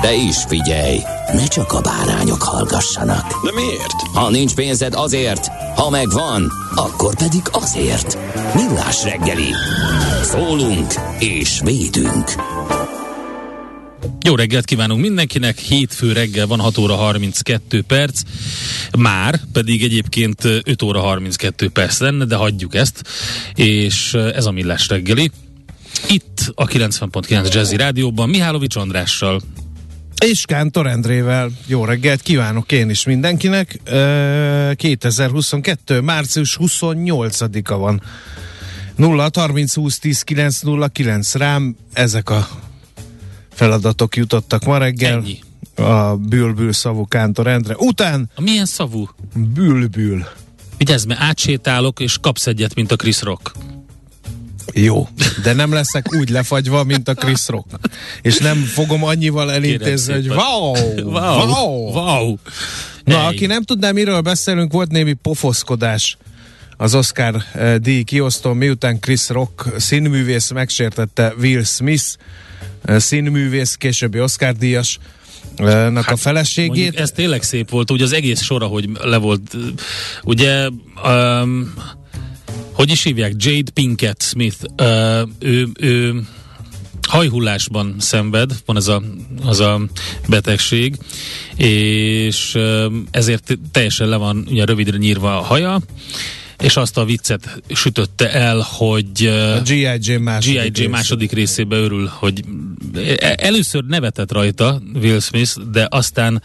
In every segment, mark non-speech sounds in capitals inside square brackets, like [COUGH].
De is figyelj, ne csak a bárányok hallgassanak. De miért? Ha nincs pénzed azért, ha megvan, akkor pedig azért. Millás reggeli. Szólunk és védünk. Jó reggelt kívánunk mindenkinek, hétfő reggel van 6 óra 32 perc, már pedig egyébként 5 óra 32 perc lenne, de hagyjuk ezt, és ez a Millás reggeli. Itt a 90.9 Jazzy Rádióban Mihálovics Andrással. És Kántor Endrével jó reggelt kívánok én is mindenkinek. 2022. március 28-a van. 0 30 20 10 9 0 9 rám ezek a feladatok jutottak ma reggel. Ennyi. A bülbül szavú Kántor Endre. Után A milyen szavú? bülbül. Vigyázz, mert átsétálok, és kapsz egyet, mint a Chris Rock. Jó, de nem leszek úgy lefagyva, mint a Chris Rock. És nem fogom annyival elintézni, hogy wow, Wow! wow. wow. Na, aki nem tudná, miről beszélünk, volt némi pofoszkodás az Oscar eh, díj kiosztó, miután Chris Rock színművész megsértette Will Smith eh, színművész, későbbi Oscar díjas eh, nak a feleségét. Mondjuk ez tényleg szép volt, ugye az egész sora, hogy le volt, ugye, um, hogy is hívják, Jade Pinkett Smith, uh, ő, ő hajhullásban szenved, van ez a, az a betegség, és ezért teljesen le van ugye rövidre nyírva a haja, és azt a viccet sütötte el, hogy A G.I. Jane második, G.I. Jane része. második részébe örül, hogy e- először nevetett rajta Will Smith, de aztán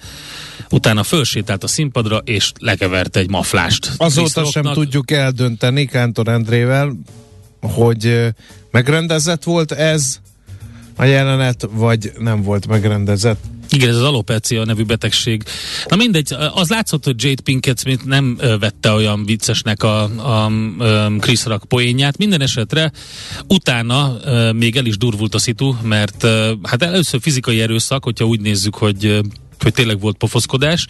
utána fölsétált a színpadra, és lekeverte egy maflást. Azóta sem tudjuk eldönteni Kántor Endrével, hogy megrendezett volt ez a jelenet, vagy nem volt megrendezett. Igen, ez az alopecia nevű betegség. Na mindegy, az látszott, hogy Jade Pinkett Smith nem vette olyan viccesnek a, a, a Chris Rock poénját. Minden esetre utána még el is durvult a szitu, mert hát először fizikai erőszak, hogyha úgy nézzük, hogy hogy tényleg volt pofoszkodás.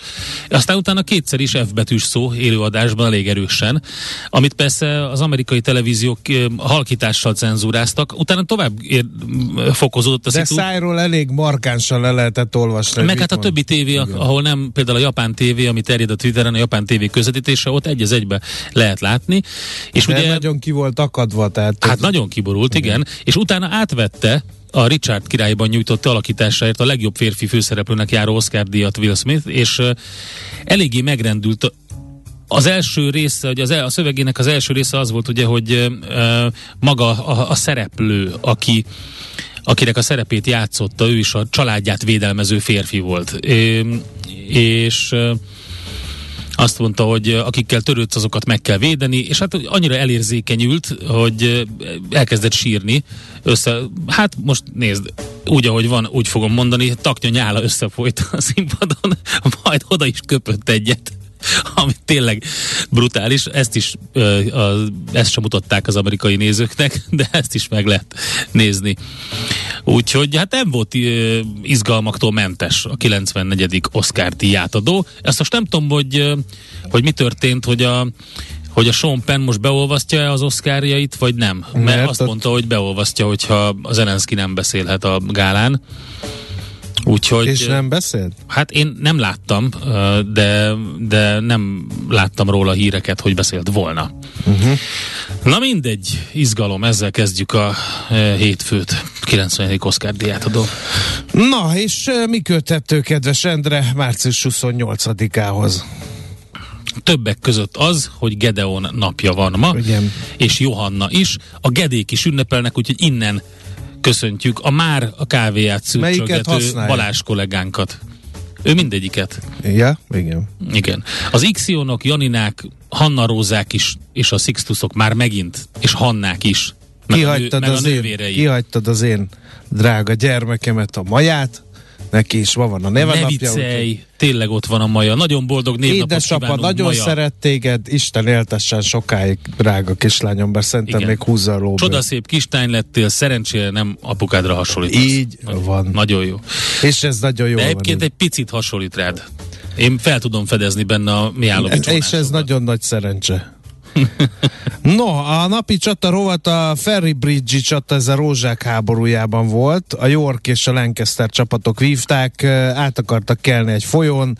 Aztán utána kétszer is F betűs szó élőadásban elég erősen, amit persze az amerikai televíziók halkítással cenzúráztak. Utána tovább ér, fokozódott a De szitu. szájról elég markánsan le lehetett olvasni. Meg hát a mond. többi tévé, Igen. ahol nem, például a japán tévé, ami terjed a Twitteren, a japán tévé közvetítése, ott egy az egybe lehet látni. És De ugye, nagyon ki volt akadva, tehát hát ez- nagyon kiborult, igen. És utána átvette a Richard királyban nyújtott alakításáért a legjobb férfi főszereplőnek járó Oscar díjat Will Smith, és eléggé megrendült az első része, ugye az el, a szövegének az első része az volt ugye, hogy ö, maga a, a szereplő, aki akinek a szerepét játszotta, ő is a családját védelmező férfi volt. É, és azt mondta, hogy akikkel törődsz, azokat meg kell védeni, és hát annyira elérzékenyült, hogy elkezdett sírni. Össze, hát most nézd, úgy, ahogy van, úgy fogom mondani, taknya nyála összefolyt a színpadon, [LAUGHS] majd oda is köpött egyet [LAUGHS] ami tényleg brutális, ezt is ezt sem mutatták az amerikai nézőknek, [LAUGHS] de ezt is meg lehet nézni. Úgyhogy hát nem volt izgalmaktól mentes a 94. Oscar díjátadó. Ezt most nem tudom, hogy, hogy mi történt, hogy a hogy a Sean Penn most beolvasztja az oszkárjait, vagy nem. Mert, Mert azt mondta, hogy beolvasztja, hogyha a Zelenszky nem beszélhet a gálán. Úgyhogy, És nem beszélt? Hát én nem láttam, de, de nem láttam róla híreket, hogy beszélt volna. Uh-huh. Na mindegy, izgalom, ezzel kezdjük a hétfőt. 90. Oscar díjátadó. Na, és mi köthető, kedves Endre, március 28-ához? Többek között az, hogy Gedeon napja van ma, Igen. és Johanna is. A Gedék is ünnepelnek, úgyhogy innen köszöntjük a már a kávéját használja? Balázs kollégánkat. Ő mindegyiket. Ja, igen. Igen. Az Ixionok, Janinák, Hanna Rózák is, és a Sixtusok már megint, és Hannák is. Meg, a, nő, Kihagytad meg a az, én, kihagytad az én drága gyermekemet, a maját, neki is ma van a neve ne napja. viccelj, tényleg ott van a Maja. Nagyon boldog névnapot Édesapa nagyon Maja. szeret téged, Isten éltessen sokáig, drága kislányom, bár szerintem Igen. még húzza a lóbőr. Csodaszép kistány lettél, szerencsére nem apukádra hasonlítasz. Így nagyon, van. Nagyon jó. És ez nagyon jó De van. egyébként egy picit hasonlít rád. Én fel tudom fedezni benne a Mihálovics És ez nagyon nagy szerencse. No, a napi csata rovat a Ferry Bridge csata, ez a rózsák háborújában volt. A York és a Lancaster csapatok vívták, át akartak kelni egy folyón,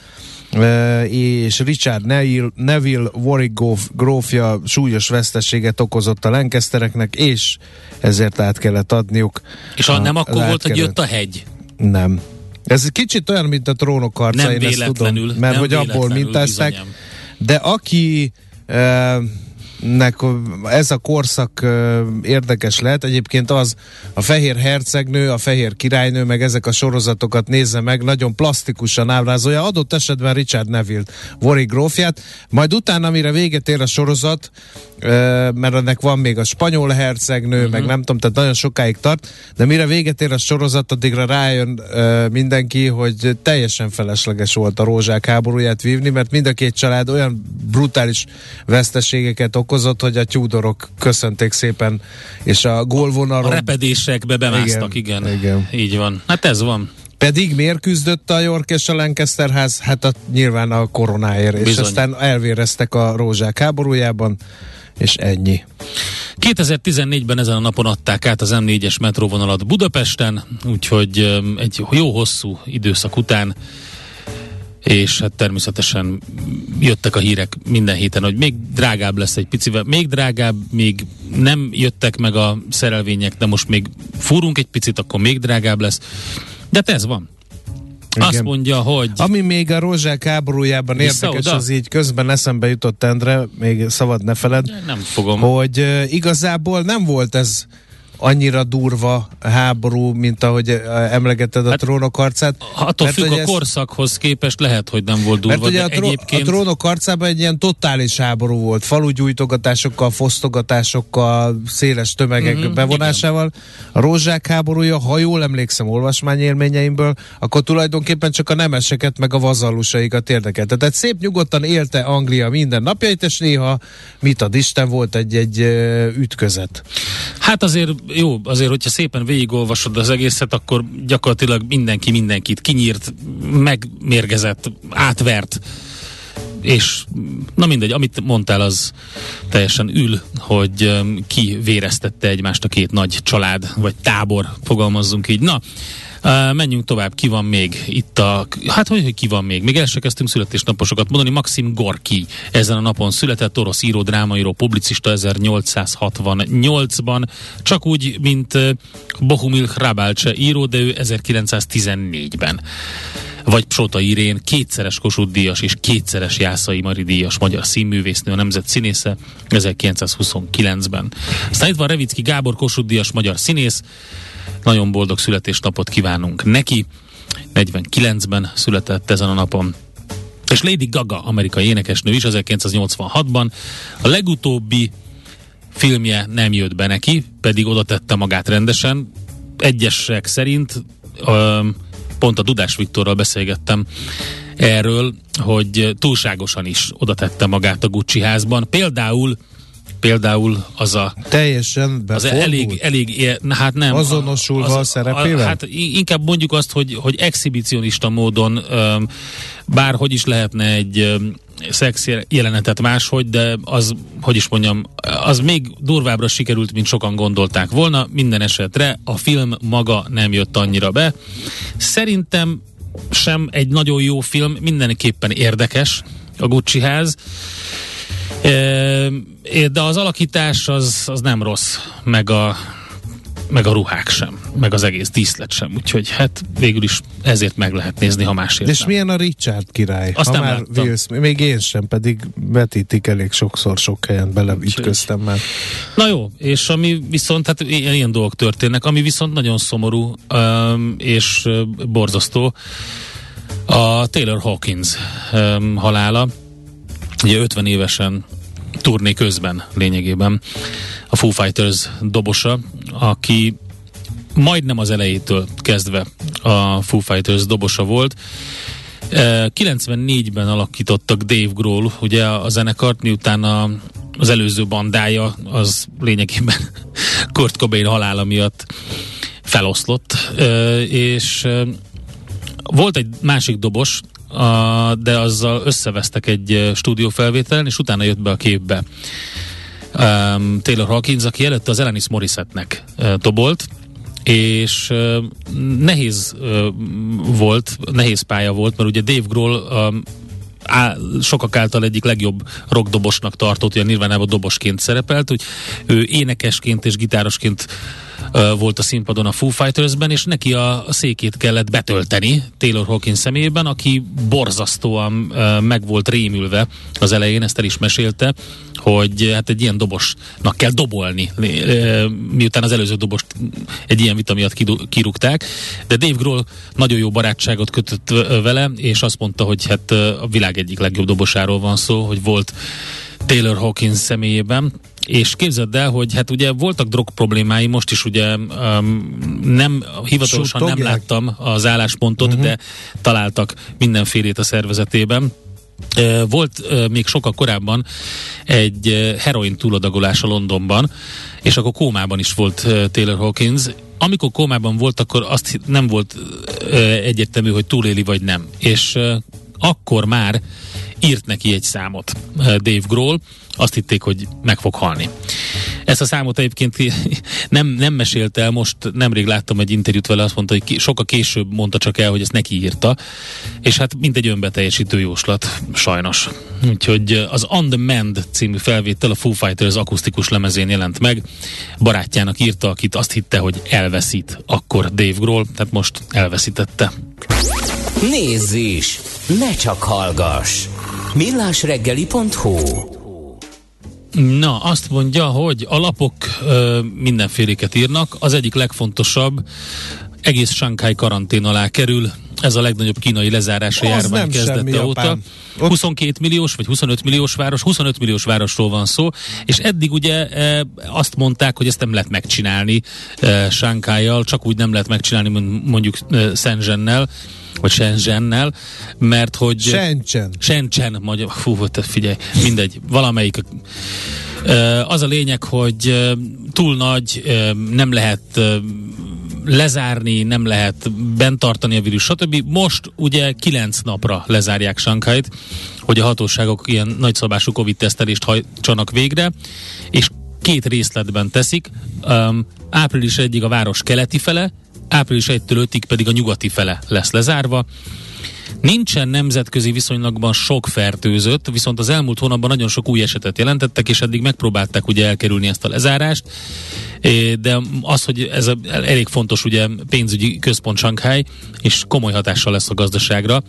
és Richard Neville, Neville Warwick gróf- grófja súlyos veszteséget okozott a Lancastereknek, és ezért át kellett adniuk. És ha nem akkor volt, hogy jött a hegy. Nem. Ez kicsit olyan, mint a trónok harca, Nem én ezt tudom, mert hogy abból mintázták. bizonyám. De aki nek ez a korszak érdekes lehet, egyébként az a fehér hercegnő, a fehér királynő, meg ezek a sorozatokat nézze meg, nagyon plastikusan ábrázolja, adott esetben Richard Neville, Warwick grófját, majd utána, mire véget ér a sorozat, mert ennek van még a spanyol hercegnő, uh-huh. meg nem tudom, tehát nagyon sokáig tart, de mire véget ér a sorozat, addigra rájön mindenki, hogy teljesen felesleges volt a rózsák háborúját vívni, mert mind a két család olyan brutális veszteségeket okozott, hogy a Tudorok köszönték szépen, és a A gólvonalon repedésekbe bemásztak, igen. Igen, igen. Így van. Hát ez van. pedig miért küzdött a York és a Lancaster ház? Hát a, nyilván a koronáért, és Bizony. aztán elvéreztek a rózsák háborújában, és ennyi. 2014-ben ezen a napon adták át az M4-es metróvonalat Budapesten, úgyhogy egy jó hosszú időszak után és hát természetesen jöttek a hírek minden héten, hogy még drágább lesz egy picivel, még drágább, még nem jöttek meg a szerelvények, de most még fúrunk egy picit, akkor még drágább lesz. De hát ez van. Igen. Azt mondja, hogy Ami még a rózsák háborújában Vissza érdekes, oda? az így közben eszembe jutott Endre, még szabad ne feled, nem fogom. hogy uh, igazából nem volt ez annyira durva háború, mint ahogy uh, emlegeted a Hát, trónok harcát. Attól Mert függ ugye a ez- korszakhoz képest lehet, hogy nem volt Mert durva, ugye de a, tró- egyébként... a trónok harcában egy ilyen totális háború volt, falugyújtogatásokkal, fosztogatásokkal, széles tömegek Mhm, uh-huh, bevonásával. A rózsák háborúja, ha jól emlékszem olvasmányélményeimből, akkor tulajdonképpen csak a nemeseket meg a vazallusaikat érdekelte. Tehát szép nyugodtan élte Anglia minden napjait, és néha mit ad Isten volt egy-egy ö, ütközet. Hát azért jó, azért, hogyha szépen végigolvasod az egészet, akkor gyakorlatilag mindenki mindenkit kinyírt, megmérgezett, átvert, és na mindegy, amit mondtál, az teljesen ül, hogy um, ki véreztette egymást a két nagy család, vagy tábor, fogalmazzunk így. Na, Menjünk tovább, ki van még itt a... Hát hogy, hogy ki van még? Még el se kezdtünk születésnaposokat mondani. Maxim Gorki ezen a napon született, orosz író, drámaíró, publicista 1868-ban, csak úgy, mint Bohumil Hrabálcse író, de ő 1914-ben vagy Psota Irén, kétszeres Kossuth díjas és kétszeres Jászai Mari díjas magyar színművésznő, a nemzet színésze 1929-ben. Aztán itt van Revicki Gábor Kossuth díjas magyar színész, nagyon boldog születésnapot kívánunk neki. 49-ben született ezen a napon. És Lady Gaga, amerikai énekesnő is 1986-ban. A legutóbbi filmje nem jött be neki, pedig oda tette magát rendesen. Egyesek szerint pont a Dudás Viktorral beszélgettem erről, hogy túlságosan is oda tette magát a Gucci házban. Például például az a Teljesen az elég, elég, hát nem. Azonosulva a szerepével? hát i- inkább mondjuk azt, hogy, hogy exhibicionista módon, öm, bárhogy is lehetne egy, öm, szex jelenetet máshogy, de az, hogy is mondjam, az még durvábbra sikerült, mint sokan gondolták volna. Minden esetre a film maga nem jött annyira be. Szerintem sem egy nagyon jó film, mindenképpen érdekes a Gucci ház. De az alakítás az, az nem rossz, meg a, meg a ruhák sem, meg az egész díszlet sem, úgyhogy hát végül is ezért meg lehet nézni, ha másért És nem. milyen a Richard király? Azt ha nem már láttam. Will Smith- még én sem, pedig vetítik elég sokszor, sok helyen beleütköztem már. Na jó, és ami viszont, hát ilyen, ilyen dolgok történnek, ami viszont nagyon szomorú um, és borzasztó, a Taylor Hawkins um, halála, ugye 50 évesen turné közben lényegében a Foo Fighters dobosa, aki majdnem az elejétől kezdve a Foo Fighters dobosa volt. Eh, 94-ben alakítottak Dave Grohl, ugye a zenekart, miután a, az előző bandája az lényegében [LAUGHS] Kurt Cobain halála miatt feloszlott, eh, és eh, volt egy másik dobos, a, de azzal összevesztek egy stúdiófelvételen, és utána jött be a képbe. Um, Taylor Hawkins, aki előtte az Alanis Morissette-nek uh, dobolt, és uh, nehéz uh, volt, nehéz pálya volt, mert ugye Dave Grohl um, á, sokak által egyik legjobb rockdobosnak tartott, ugye Nirvánában dobosként szerepelt, hogy ő énekesként és gitárosként uh, volt a színpadon a Foo Fighters-ben, és neki a, székét kellett betölteni Taylor Hawkins személyében, aki borzasztóan meg volt rémülve az elején, ezt el is mesélte, hogy hát egy ilyen dobosnak kell dobolni, miután az előző dobost egy ilyen vita miatt kirúgták, de Dave Grohl nagyon jó barátságot kötött vele, és azt mondta, hogy hát a világ egyik legjobb dobosáról van szó, hogy volt Taylor Hawkins személyében, és képzeld el, hogy hát ugye voltak drog problémái, most is ugye um, nem, hivatalosan nem Suttogják? láttam az álláspontot, uh-huh. de találtak mindenfélét a szervezetében. Volt még sokkal korábban egy heroin túladagolása Londonban, és akkor kómában is volt Taylor Hawkins. Amikor kómában volt, akkor azt nem volt egyértelmű, hogy túléli vagy nem. És akkor már írt neki egy számot uh, Dave Grohl, azt hitték, hogy meg fog halni. Ezt a számot egyébként [LAUGHS] nem, nem mesélte el, most nemrég láttam egy interjút vele, azt mondta, hogy sokkal később mondta csak el, hogy ezt neki írta, és hát mint egy önbeteljesítő jóslat, sajnos. Úgyhogy eh, az On The Mend című felvétel a Foo Fighters akusztikus lemezén jelent meg, barátjának írta, akit azt hitte, hogy elveszít akkor Dave Grohl, tehát most elveszítette. Nézz is! Ne csak hallgass! millásreggeli.hu Na, azt mondja, hogy a lapok ö, mindenféléket írnak. Az egyik legfontosabb, egész Shanghai karantén alá kerül. Ez a legnagyobb kínai lezárás a Az járvány kezdete óta. apám. Ott- 22 milliós vagy 25 milliós város, 25 milliós városról van szó, és eddig ugye e, azt mondták, hogy ezt nem lehet megcsinálni e, Shanghai-jal, csak úgy nem lehet megcsinálni mon- mondjuk e, Shenzhennel, vagy Shenzhennel, mert hogy... Sencsen. Sencsen, magyar, fú, te figyelj, mindegy, valamelyik. Az a lényeg, hogy túl nagy, nem lehet lezárni, nem lehet bent tartani a vírus, stb. Most ugye kilenc napra lezárják Sankait, hogy a hatóságok ilyen nagyszabású Covid-tesztelést hajtsanak végre, és két részletben teszik. Um, április 1 a város keleti fele, április 1-től 5-ig pedig a nyugati fele lesz lezárva. Nincsen nemzetközi viszonylatban sok fertőzött, viszont az elmúlt hónapban nagyon sok új esetet jelentettek, és eddig megpróbálták ugye elkerülni ezt a lezárást, de az, hogy ez elég fontos ugye pénzügyi központ Shanghai, és komoly hatással lesz a gazdaságra.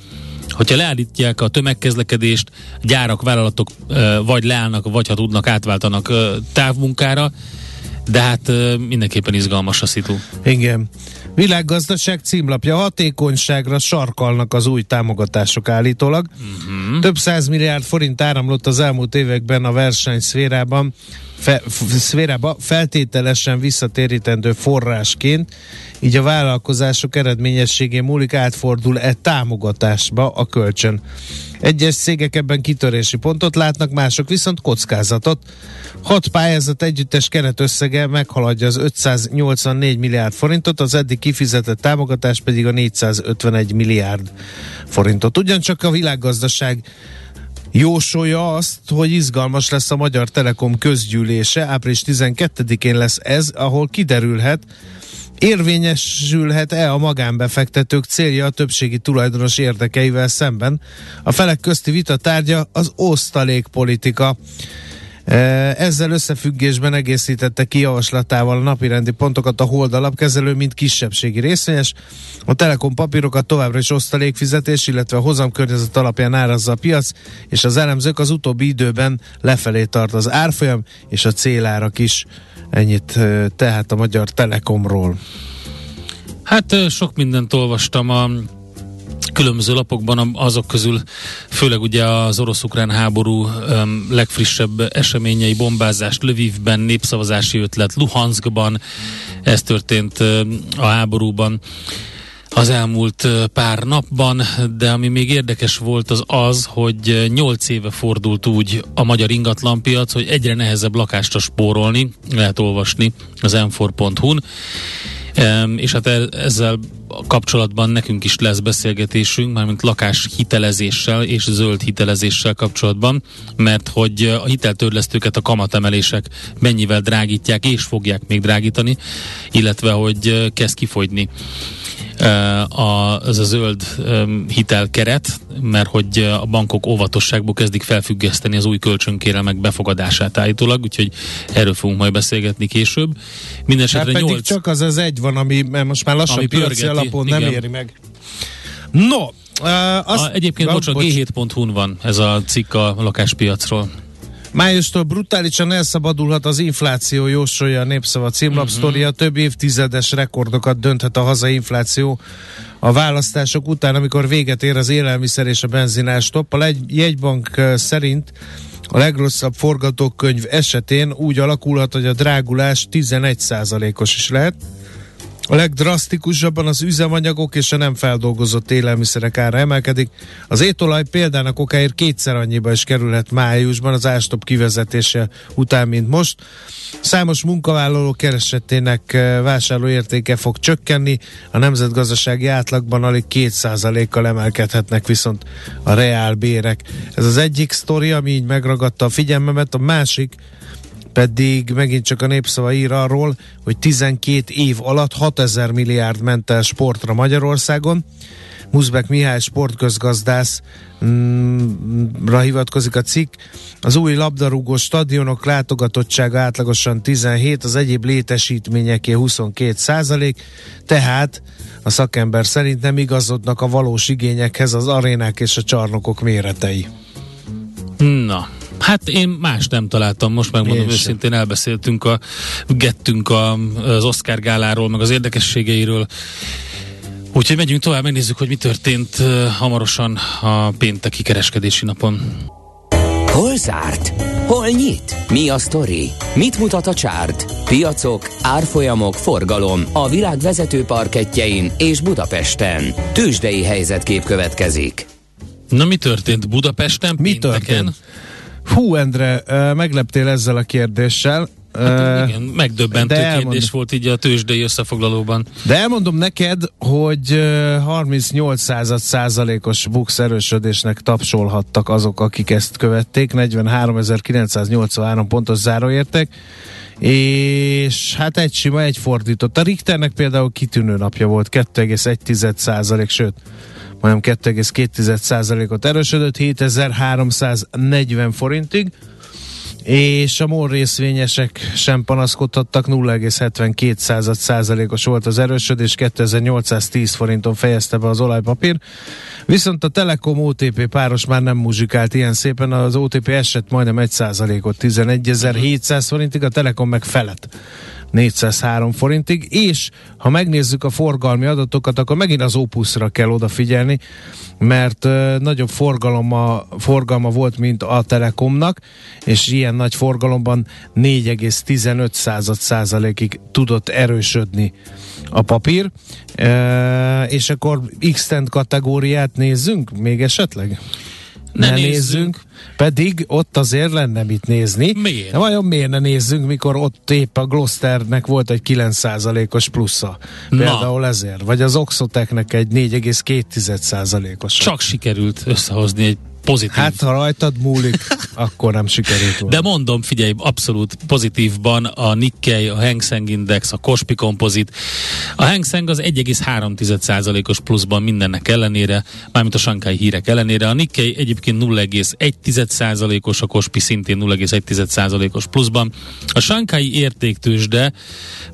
Hogyha leállítják a tömegkezlekedést, gyárak, vállalatok vagy leállnak, vagy ha tudnak, átváltanak távmunkára, de hát mindenképpen izgalmas a szitu. Igen. Világgazdaság címlapja hatékonyságra sarkalnak az új támogatások állítólag. Uh-huh. Több száz milliárd forint áramlott az elmúlt években a verseny szférában, fe, szférába feltételesen visszatérítendő forrásként, így a vállalkozások eredményességén múlik átfordul-e támogatásba a kölcsön. Egyes cégek ebben kitörési pontot látnak, mások viszont kockázatot. Hat pályázat együttes keretösszege meghaladja az 584 milliárd forintot, az eddig kifizetett támogatás pedig a 451 milliárd forintot. Ugyancsak a világgazdaság jósolja azt, hogy izgalmas lesz a Magyar Telekom közgyűlése. Április 12-én lesz ez, ahol kiderülhet, érvényesülhet-e a magánbefektetők célja a többségi tulajdonos érdekeivel szemben. A felek közti vita tárgya az osztalékpolitika. E, ezzel összefüggésben egészítette ki javaslatával a napirendi pontokat a Hold alapkezelő, mint kisebbségi részvényes. A Telekom papírokat továbbra is osztalékfizetés, illetve a hozamkörnyezet alapján árazza a piac, és az elemzők az utóbbi időben lefelé tart az árfolyam, és a célárak is. Ennyit tehát a Magyar Telekomról. Hát sok mindent olvastam a különböző lapokban, azok közül főleg ugye az orosz-ukrán háború um, legfrissebb eseményei, bombázás Lövivben, népszavazási ötlet Luhanskban, ez történt um, a háborúban az elmúlt pár napban, de ami még érdekes volt az az, hogy 8 éve fordult úgy a magyar ingatlanpiac, hogy egyre nehezebb lakást spórolni, lehet olvasni az m4.hu-n, és hát e- ezzel kapcsolatban nekünk is lesz beszélgetésünk, mármint lakás hitelezéssel és zöld hitelezéssel kapcsolatban, mert hogy a hiteltörlesztőket a kamatemelések mennyivel drágítják és fogják még drágítani, illetve hogy kezd kifogyni a, az a zöld hitelkeret, mert hogy a bankok óvatosságból kezdik felfüggeszteni az új kölcsönkérelmek befogadását állítólag, úgyhogy erről fogunk majd beszélgetni később. Mindenesetre hát 8... csak az az egy van, ami most már lassan piaci alapon igen. nem éri meg. No, Uh, azt, a, egyébként bocs, a g7.hu-n van ez a cikk a lakáspiacról. Májustól brutálisan elszabadulhat az infláció, jósolja a népszava címlapsztoria. Uh-huh. Több évtizedes rekordokat dönthet a hazai infláció a választások után, amikor véget ér az élelmiszer és a benzinás topp. A jegybank szerint a legrosszabb forgatókönyv esetén úgy alakulhat, hogy a drágulás 11%-os is lehet. A legdrasztikusabban az üzemanyagok és a nem feldolgozott élelmiszerek ára emelkedik. Az étolaj példának okáért kétszer annyiba is kerülhet májusban az ástop kivezetése után, mint most. Számos munkavállaló keresetének eh, vásárlóértéke fog csökkenni, a nemzetgazdasági átlagban alig 2%-kal emelkedhetnek viszont a reálbérek. Ez az egyik sztori, ami így megragadta a figyelmemet, a másik, pedig megint csak a népszava ír arról, hogy 12 év alatt 6000 milliárd ment el sportra Magyarországon. Muzbek Mihály sportközgazdászra mm, hivatkozik a cikk. Az új labdarúgó stadionok látogatottsága átlagosan 17, az egyéb létesítményeké 22 százalék, tehát a szakember szerint nem igazodnak a valós igényekhez az arénák és a csarnokok méretei. Na, Hát én más nem találtam, most megmondom én őszintén, sem. elbeszéltünk a, gettünk a, az Oscar gáláról, meg az érdekességeiről. Úgyhogy megyünk tovább, megnézzük, hogy mi történt hamarosan a pénteki kereskedési napon. Hol zárt? Hol nyit? Mi a sztori? Mit mutat a csárt? Piacok, árfolyamok, forgalom a világ vezető parketjein és Budapesten. Tősdei helyzetkép következik. Na mi történt Budapesten? Mi pénteken? történt? Hú, Endre, megleptél ezzel a kérdéssel. Hát, igen, megdöbbentő kérdés elmondom. volt így a tőzsdei összefoglalóban. De elmondom neked, hogy 38 százalékos bux erősödésnek tapsolhattak azok, akik ezt követték, 43.983 pontos záróérték, és hát egy sima, egy fordított. A Richternek például kitűnő napja volt, 2,1 százalék, sőt, majdnem 2,2%-ot erősödött, 7340 forintig, és a MOL részvényesek sem panaszkodhattak, 0,72 százalékos volt az erősödés, 2810 forinton fejezte be az olajpapír. Viszont a Telekom OTP páros már nem muzsikált ilyen szépen, az OTP esett majdnem 1 százalékot, 11.700 forintig, a Telekom meg felett 403 forintig, és ha megnézzük a forgalmi adatokat, akkor megint az Opusra kell odafigyelni, mert nagyobb forgalma, forgalma volt, mint a Telekomnak, és ilyen nagy forgalomban 4,15 százalékig tudott erősödni a papír. Uh, és akkor x kategóriát nézzünk még esetleg? Ne, ne nézzünk. nézzünk. Pedig ott azért lenne mit nézni. Miért? De vajon miért ne nézzünk, mikor ott épp a Glosternek volt egy 9%-os plusza. Például Na. ezért. Vagy az Oxotecnek egy 4,2%-os. Csak sikerült összehozni egy pozitív. Hát, ha rajtad múlik, [LAUGHS] akkor nem sikerült volna. De mondom, figyelj, abszolút pozitívban a Nikkei, a Hang Seng Index, a Kospi Composite. A Hang Seng az 1,3%-os pluszban mindennek ellenére, mármint a Sankai hírek ellenére. A Nikkei egyébként 0,1%-os, a Kospi szintén 0,1%-os pluszban. A Sankai értéktősde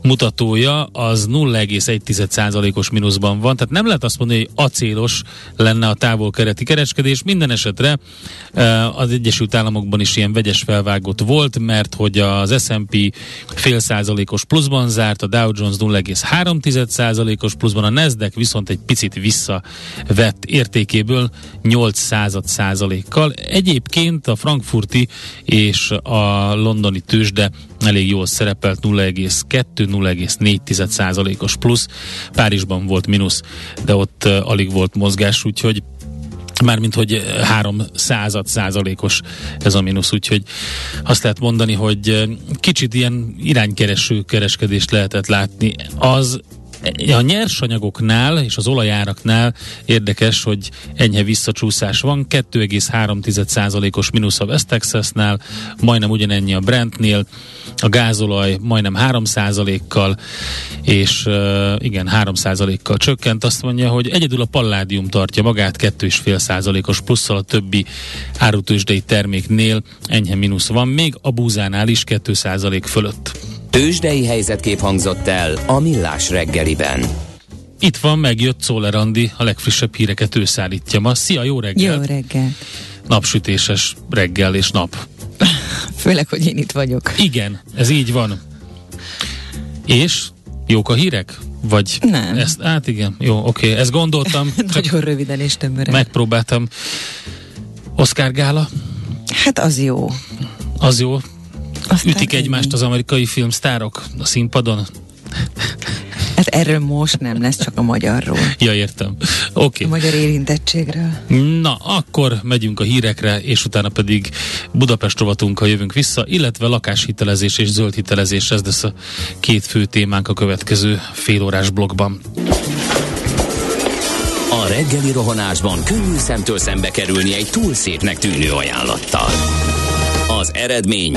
mutatója az 0,1%-os mínuszban van, tehát nem lehet azt mondani, hogy acélos lenne a távol-keleti kereskedés. Minden esetre eh, az Egyesült Államokban is ilyen vegyes felvágott volt, mert hogy az S&P fél százalékos pluszban zárt, a Dow Jones 0,3 os pluszban, a Nasdaq viszont egy picit visszavett értékéből 8 század százalékkal. Egyébként a frankfurti és a londoni tőzsde elég jól szerepelt 0,2-0,4 százalékos plusz. Párizsban volt mínusz, de ott alig volt mozgás, úgyhogy mármint, hogy három század százalékos ez a mínusz, úgyhogy azt lehet mondani, hogy kicsit ilyen iránykereső kereskedést lehetett látni. Az a nyersanyagoknál és az olajáraknál érdekes, hogy enyhe visszacsúszás van, 2,3%-os mínusz a West Texasnál, majdnem ugyanennyi a Brentnél, a gázolaj majdnem 3%-kal, és igen, 3%-kal csökkent. Azt mondja, hogy egyedül a palládium tartja magát 2,5%-os plusszal a többi árutősdei terméknél enyhe mínusz van, még a búzánál is 2% fölött. Tőzsdei helyzetkép hangzott el a Millás reggeliben. Itt van, megjött Szóler Andi, a legfrissebb híreket ő szállítja ma. Szia, jó reggel! Jó reggel! Napsütéses reggel és nap. [LAUGHS] Főleg, hogy én itt vagyok. Igen, ez így van. És jók a hírek? Vagy Nem. Ezt, hát igen, jó, oké, ezt gondoltam. [LAUGHS] Nagyon röviden és tömören. Megpróbáltam. Oscar Gála, Hát az jó. az jó. Aztán Ütik egymást az amerikai filmsztárok a színpadon? Hát erről most nem lesz, csak a magyarról. Ja, értem. Oké. A magyar érintettségről. Na, akkor megyünk a hírekre, és utána pedig Budapest rovatunkkal jövünk vissza, illetve lakáshitelezés és zöldhitelezés, ez lesz a két fő témánk a következő félórás blogban. A reggeli rohanásban könnyű szemtől szembe kerülni egy túl szépnek tűnő ajánlattal. Az eredmény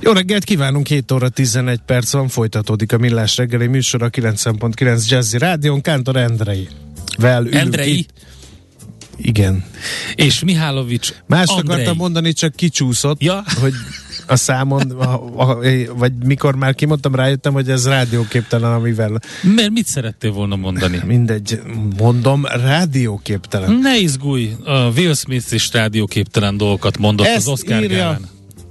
Jó reggelt kívánunk, 7 óra 11 perc van, folytatódik a Millás reggeli műsor a 9.9 Jazzy Rádion, Kántor Endrei. Vel Endrei itt. Igen. és Mihálovics Mást Andrei. akartam mondani, csak kicsúszott, Ja. hogy a számon, a, a, vagy mikor már kimondtam, rájöttem, hogy ez rádióképtelen, amivel Mert mit szerettél volna mondani? mindegy, mondom, rádióképtelen. Ne izgulj, a Will Smith is rádióképtelen dolgokat mondott Ezt az Oscar írja, gálán.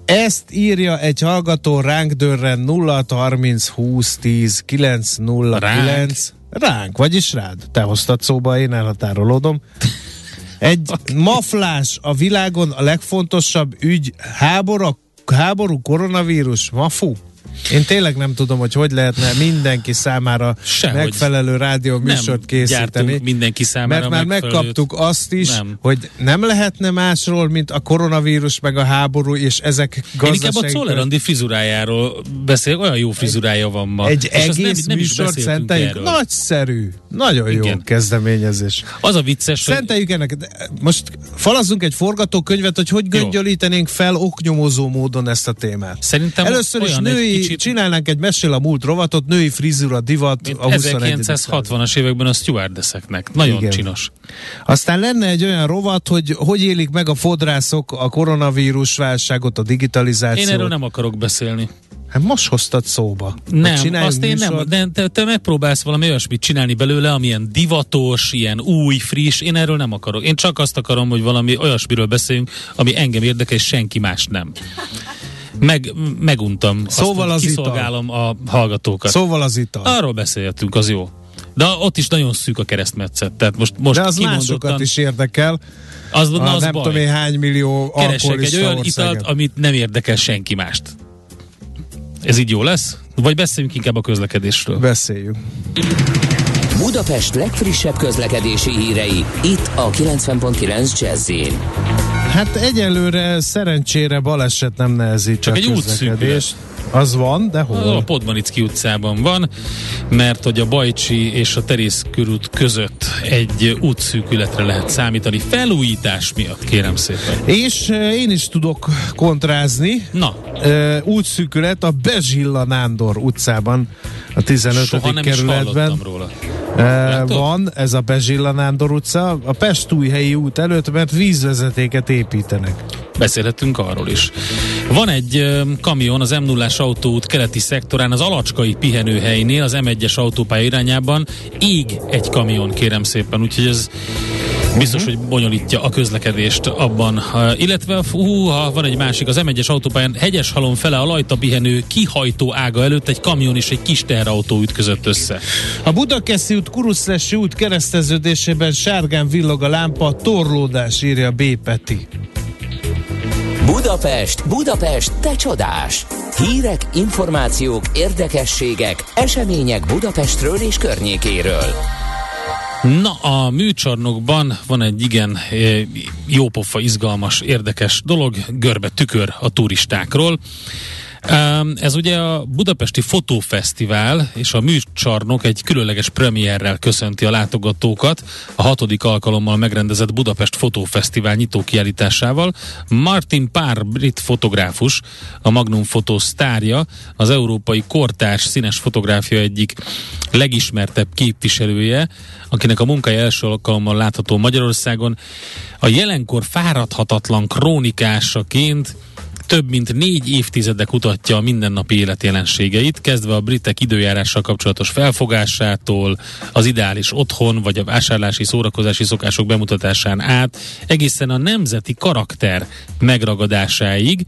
Ezt írja egy hallgató ránk dörren 0 30 20 10 9 0 Ránk? 9 ránk, vagyis rád. Te hoztad szóba, én elhatárolódom. Egy maflás a világon a legfontosabb ügy háború, háború koronavírus, mafu. Én tényleg nem tudom, hogy hogy lehetne mindenki számára Sehogy. megfelelő rádió műsort készíteni. mindenki számára Mert már megfelelőt. megkaptuk azt is, Nem. hogy nem lehetne másról, mint a koronavírus meg a háború, és ezek Én inkább a gazdasági... Czoller frizurájáról beszél, olyan jó frizurája van ma. Egy És egész nem, nem műsort szenteljük. Nagyszerű. Nagyon jó Igen. kezdeményezés. Az a vicces, hogy Szenteljük ennek. De Most falazzunk egy forgatókönyvet, hogy hogy Jó. göngyölítenénk fel oknyomozó módon ezt a témát. Szerintem Először is női, kicsit- csinálnánk egy mesél a múlt rovatot, női frizura, divat mint a 21. században. 1960-as években a stewardesseknek. Nagyon Igen. csinos. Aztán lenne egy olyan rovat, hogy hogy élik meg a fodrászok a koronavírus válságot, a digitalizációt. Én erről nem akarok beszélni. Hát most hoztad szóba. Nem, azt én nem, de te, te megpróbálsz valami olyasmit csinálni belőle, amilyen divatos, ilyen új, friss, én erről nem akarok. Én csak azt akarom, hogy valami olyasmiről beszéljünk, ami engem érdekel, és senki más nem. Meg, meguntam. Szóval azt, az kiszolgálom a hallgatókat. Szóval az ital. Arról beszélhetünk, az jó. De ott is nagyon szűk a keresztmetszet. Tehát most, most De az másokat is érdekel. Az, na, az nem baj. tudom én hány millió Keresek egy olyan országet. italt, amit nem érdekel senki mást. Ez így jó lesz? Vagy beszéljünk inkább a közlekedésről? Beszéljünk. Budapest legfrissebb közlekedési hírei, itt a 90.9 jazz Hát egyelőre szerencsére baleset nem nehezít Csak a egy közlekedést. Az van, de A hol? Podmanicki utcában van, mert hogy a Bajcsi és a Terész körút között egy útszűkületre lehet számítani. Felújítás miatt, kérem szépen. És eh, én is tudok kontrázni. Na, Uh, útszűkület a Bezsilla Nándor utcában, a 15. soha nem is kerületben. hallottam róla. Uh, Látod? van ez a Bezsilla Nándor utca, a Pestújhelyi út előtt, mert vízvezetéket építenek. Beszélhetünk arról is. Van egy kamion az m 0 autóút keleti szektorán, az Alacskai pihenőhelynél, az M1-es autópálya irányában. Ég egy kamion, kérem szépen, úgyhogy ez biztos, hogy bonyolítja a közlekedést abban. Illetve, húha, van egy másik, az M1-es autópályán hegyes halom fele a Lajta pihenő kihajtó ága előtt egy kamion és egy kis teherautó ütközött össze. A Budakeszi út Kuruszlesi út kereszteződésében sárgán villog a lámpa, torlódás írja B. Peti. Budapest, Budapest, te csodás! Hírek, információk, érdekességek, események Budapestről és környékéről. Na, a műcsarnokban van egy igen eh, jópofa, izgalmas, érdekes dolog, görbe tükör a turistákról. Ez ugye a Budapesti Fotófesztivál és a műcsarnok egy különleges premierrel köszönti a látogatókat a hatodik alkalommal megrendezett Budapest Fotófesztivál nyitókiállításával. Martin Pár, brit fotográfus, a Magnum Fotó sztárja, az európai kortárs színes fotográfia egyik legismertebb képviselője, akinek a munkája első alkalommal látható Magyarországon. A jelenkor fáradhatatlan krónikásaként több mint négy évtizede kutatja a mindennapi élet jelenségeit, kezdve a britek időjárással kapcsolatos felfogásától, az ideális otthon vagy a vásárlási szórakozási szokások bemutatásán át, egészen a nemzeti karakter megragadásáig,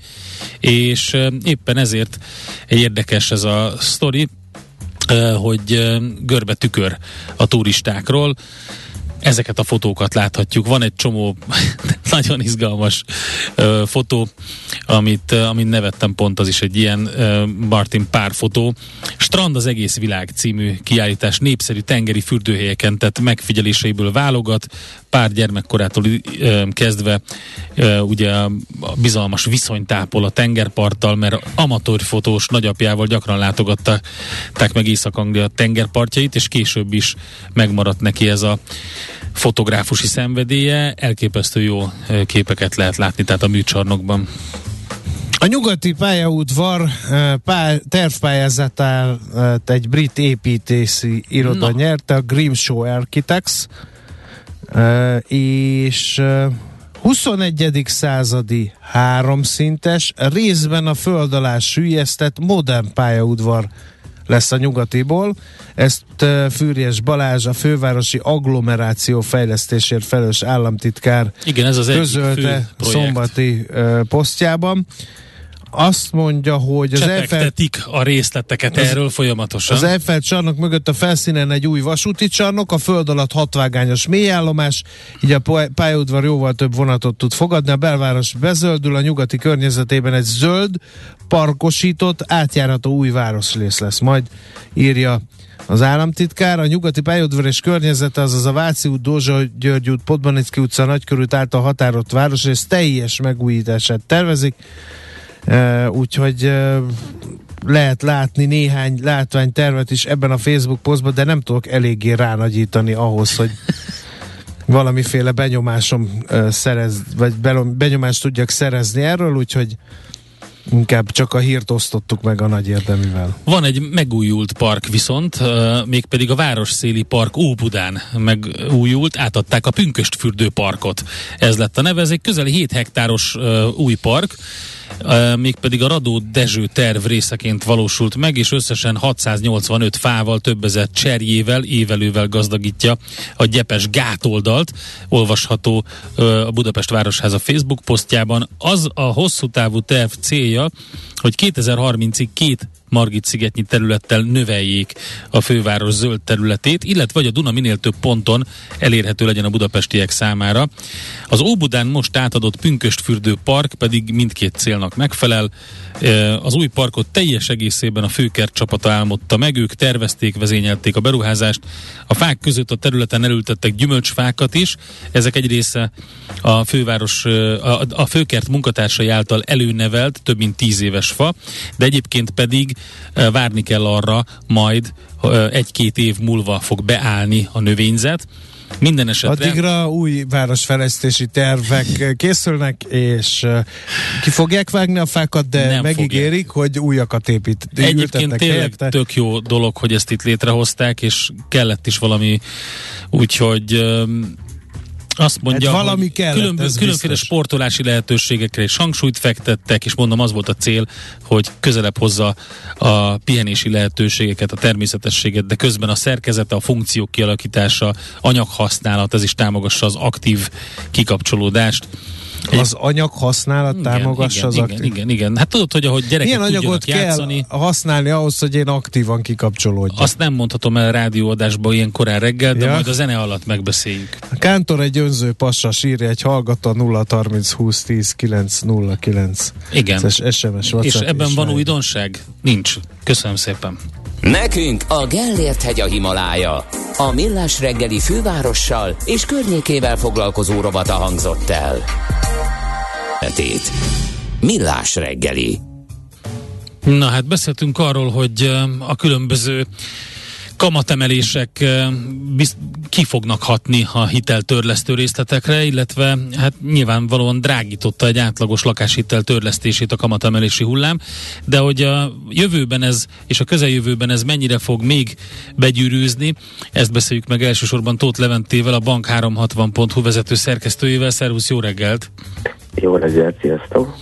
és éppen ezért érdekes ez a sztori, hogy görbe tükör a turistákról, ezeket a fotókat láthatjuk. Van egy csomó [LAUGHS] nagyon izgalmas ö, fotó, amit, amit nevettem pont, az is egy ilyen ö, Martin pár fotó. Strand az egész világ című kiállítás népszerű tengeri fürdőhelyeken tett megfigyeléseiből válogat, pár gyermekkorától ö, kezdve ö, ugye a bizalmas viszonyt ápol a tengerparttal, mert amatőr fotós nagyapjával gyakran látogatták meg Észak-Anglia tengerpartjait, és később is megmaradt neki ez a fotográfusi szenvedélye, elképesztő jó képeket lehet látni, tehát a műcsarnokban. A nyugati pályaudvar eh, pá- tervpályázatát egy brit építészi iroda Na. nyerte, a Grimshaw Architects, és eh, 21. századi háromszintes, részben a föld alá süllyesztett modern pályaudvar lesz a nyugatiból. Ezt Fűrjes Balázs, a fővárosi agglomeráció fejlesztésért felelős államtitkár Igen, ez az közölte szombati posztjában. Azt mondja, hogy az Eiffel, a részleteket Az- erről folyamatosan. az Eiffel csarnok mögött a felszínen egy új vasúti csarnok, a föld alatt hatvágányos mélyállomás, így a pálya- pályaudvar jóval több vonatot tud fogadni. A belváros bezöldül, a nyugati környezetében egy zöld, parkosított, átjárható új városrész lesz. Majd írja az államtitkár, a nyugati pályaudvar és környezete, azaz a Váci út, Dózsa György út, Podmanicki utca, Nagykörút által határolt városrész teljes megújítását tervezik. Úgyhogy lehet látni néhány látványtervet is ebben a Facebook posztban, de nem tudok eléggé ránagyítani ahhoz, hogy [LAUGHS] valamiféle benyomásom szerez, vagy benyomást tudjak szerezni erről, úgyhogy inkább csak a hírt osztottuk meg a nagy érdemivel. Van egy megújult park viszont, mégpedig a Városszéli Park Óbudán megújult, átadták a Pünköstfürdő parkot. Ez lett a neve, ez egy közel 7 hektáros új park, mégpedig a Radó Dezső terv részeként valósult meg, és összesen 685 fával, több ezer cserjével, évelővel gazdagítja a gyepes gátoldalt, olvasható a Budapest Városháza Facebook posztjában. Az a hosszú távú terv célja, hogy 2030-ig két Margit szigetnyi területtel növeljék a főváros zöld területét, illetve hogy a Duna minél több ponton elérhető legyen a budapestiek számára. Az Óbudán most átadott Pünköstfürdő park pedig mindkét célnak megfelel. Az új parkot teljes egészében a főkert csapata álmodta meg, ők tervezték, vezényelték a beruházást. A fák között a területen elültettek gyümölcsfákat is, ezek egy része a főváros, a, a főkert munkatársai által előnevelt, több mint tíz éves fa, de egyébként pedig várni kell arra majd egy-két év múlva fog beállni a növényzet, minden esetre... Addigra új városfejlesztési tervek készülnek, és ki fogják vágni a fákat, de nem megígérik, fogják. hogy újakat épít. Egyébként tényleg helyette. tök jó dolog, hogy ezt itt létrehozták, és kellett is valami, úgyhogy azt mondja, hát valami kellett, különböző, különféle biztos. sportolási lehetőségekre és hangsúlyt fektettek, és mondom, az volt a cél, hogy közelebb hozza a pihenési lehetőségeket, a természetességet, de közben a szerkezete, a funkciók kialakítása, anyaghasználat, ez is támogassa az aktív kikapcsolódást. Az anyag használat igen, támogassa igen, az igen, aktív. Igen, igen. Hát tudod, hogy ahogy gyerekek Milyen anyagot játszani, kell használni ahhoz, hogy én aktívan kikapcsolódjak? Azt nem mondhatom el rádióadásban ilyen korán reggel, de ja. majd a zene alatt megbeszéljük. A Kántor egy önző passas írja egy hallgató 0 30 20 10 9 0 9. Igen. Ez SMS És ebben van újdonság? Nincs. Köszönöm szépen. Nekünk a Gellért hegy a Himalája. A Millás reggeli fővárossal és környékével foglalkozó robata hangzott el. Etét. Millás reggeli. Na hát beszéltünk arról, hogy a különböző kamatemelések ki fognak hatni a hiteltörlesztő részletekre, illetve hát nyilvánvalóan drágította egy átlagos lakáshitel törlesztését a kamatemelési hullám, de hogy a jövőben ez, és a közeljövőben ez mennyire fog még begyűrűzni, ezt beszéljük meg elsősorban Tóth Leventével, a Bank360.hu vezető szerkesztőjével. Szervusz, jó reggelt! Jó reggelt, sziasztok!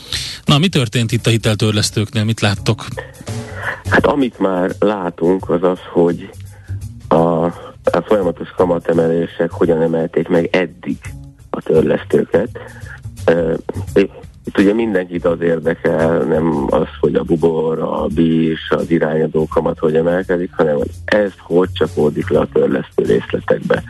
Na, mi történt itt a hiteltörlesztőknél? Mit láttok? Hát amit már látunk, az az, hogy a, a folyamatos kamatemelések hogyan emelték meg eddig a törlesztőket. Itt ugye mindenkit az érdekel, nem az, hogy a bubor, a bís, az irányadó kamat hogy emelkedik, hanem hogy ez hogy csapódik le a törlesztő részletekbe.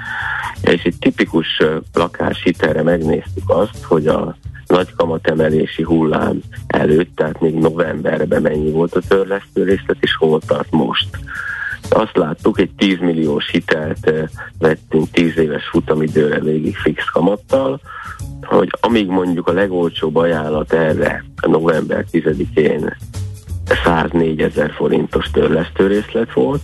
És egy tipikus lakáshitelre megnéztük azt, hogy a nagy kamatemelési hullám előtt, tehát még novemberben mennyi volt a törlesztő részlet, és hol tart most azt láttuk, egy 10 milliós hitelt eh, vettünk 10 éves futamidőre végig fix kamattal, hogy amíg mondjuk a legolcsóbb ajánlat erre november 10-én 104 ezer forintos részlet volt,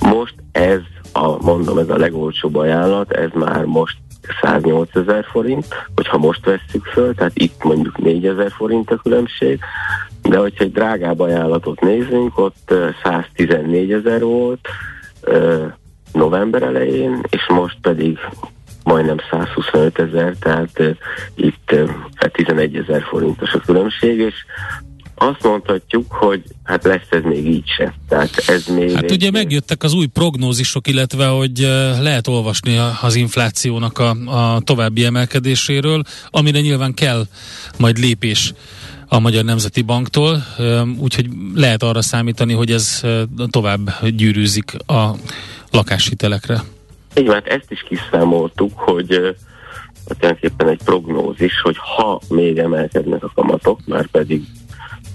most ez a, mondom, ez a legolcsóbb ajánlat, ez már most 108 ezer forint, hogyha most vesszük föl, tehát itt mondjuk 4 ezer forint a különbség, de hogyha egy drágább ajánlatot nézünk, ott 114 ezer volt november elején, és most pedig majdnem 125 ezer, tehát itt 11 ezer forintos a különbség, és azt mondhatjuk, hogy hát lesz ez még így se. Tehát ez még hát ugye megjöttek az új prognózisok, illetve hogy lehet olvasni az inflációnak a, a további emelkedéséről, amire nyilván kell majd lépés a Magyar Nemzeti Banktól, úgyhogy lehet arra számítani, hogy ez tovább gyűrűzik a lakáshitelekre. Így van, hát ezt is kiszámoltuk, hogy tulajdonképpen egy prognózis, hogy ha még emelkednek a kamatok, már pedig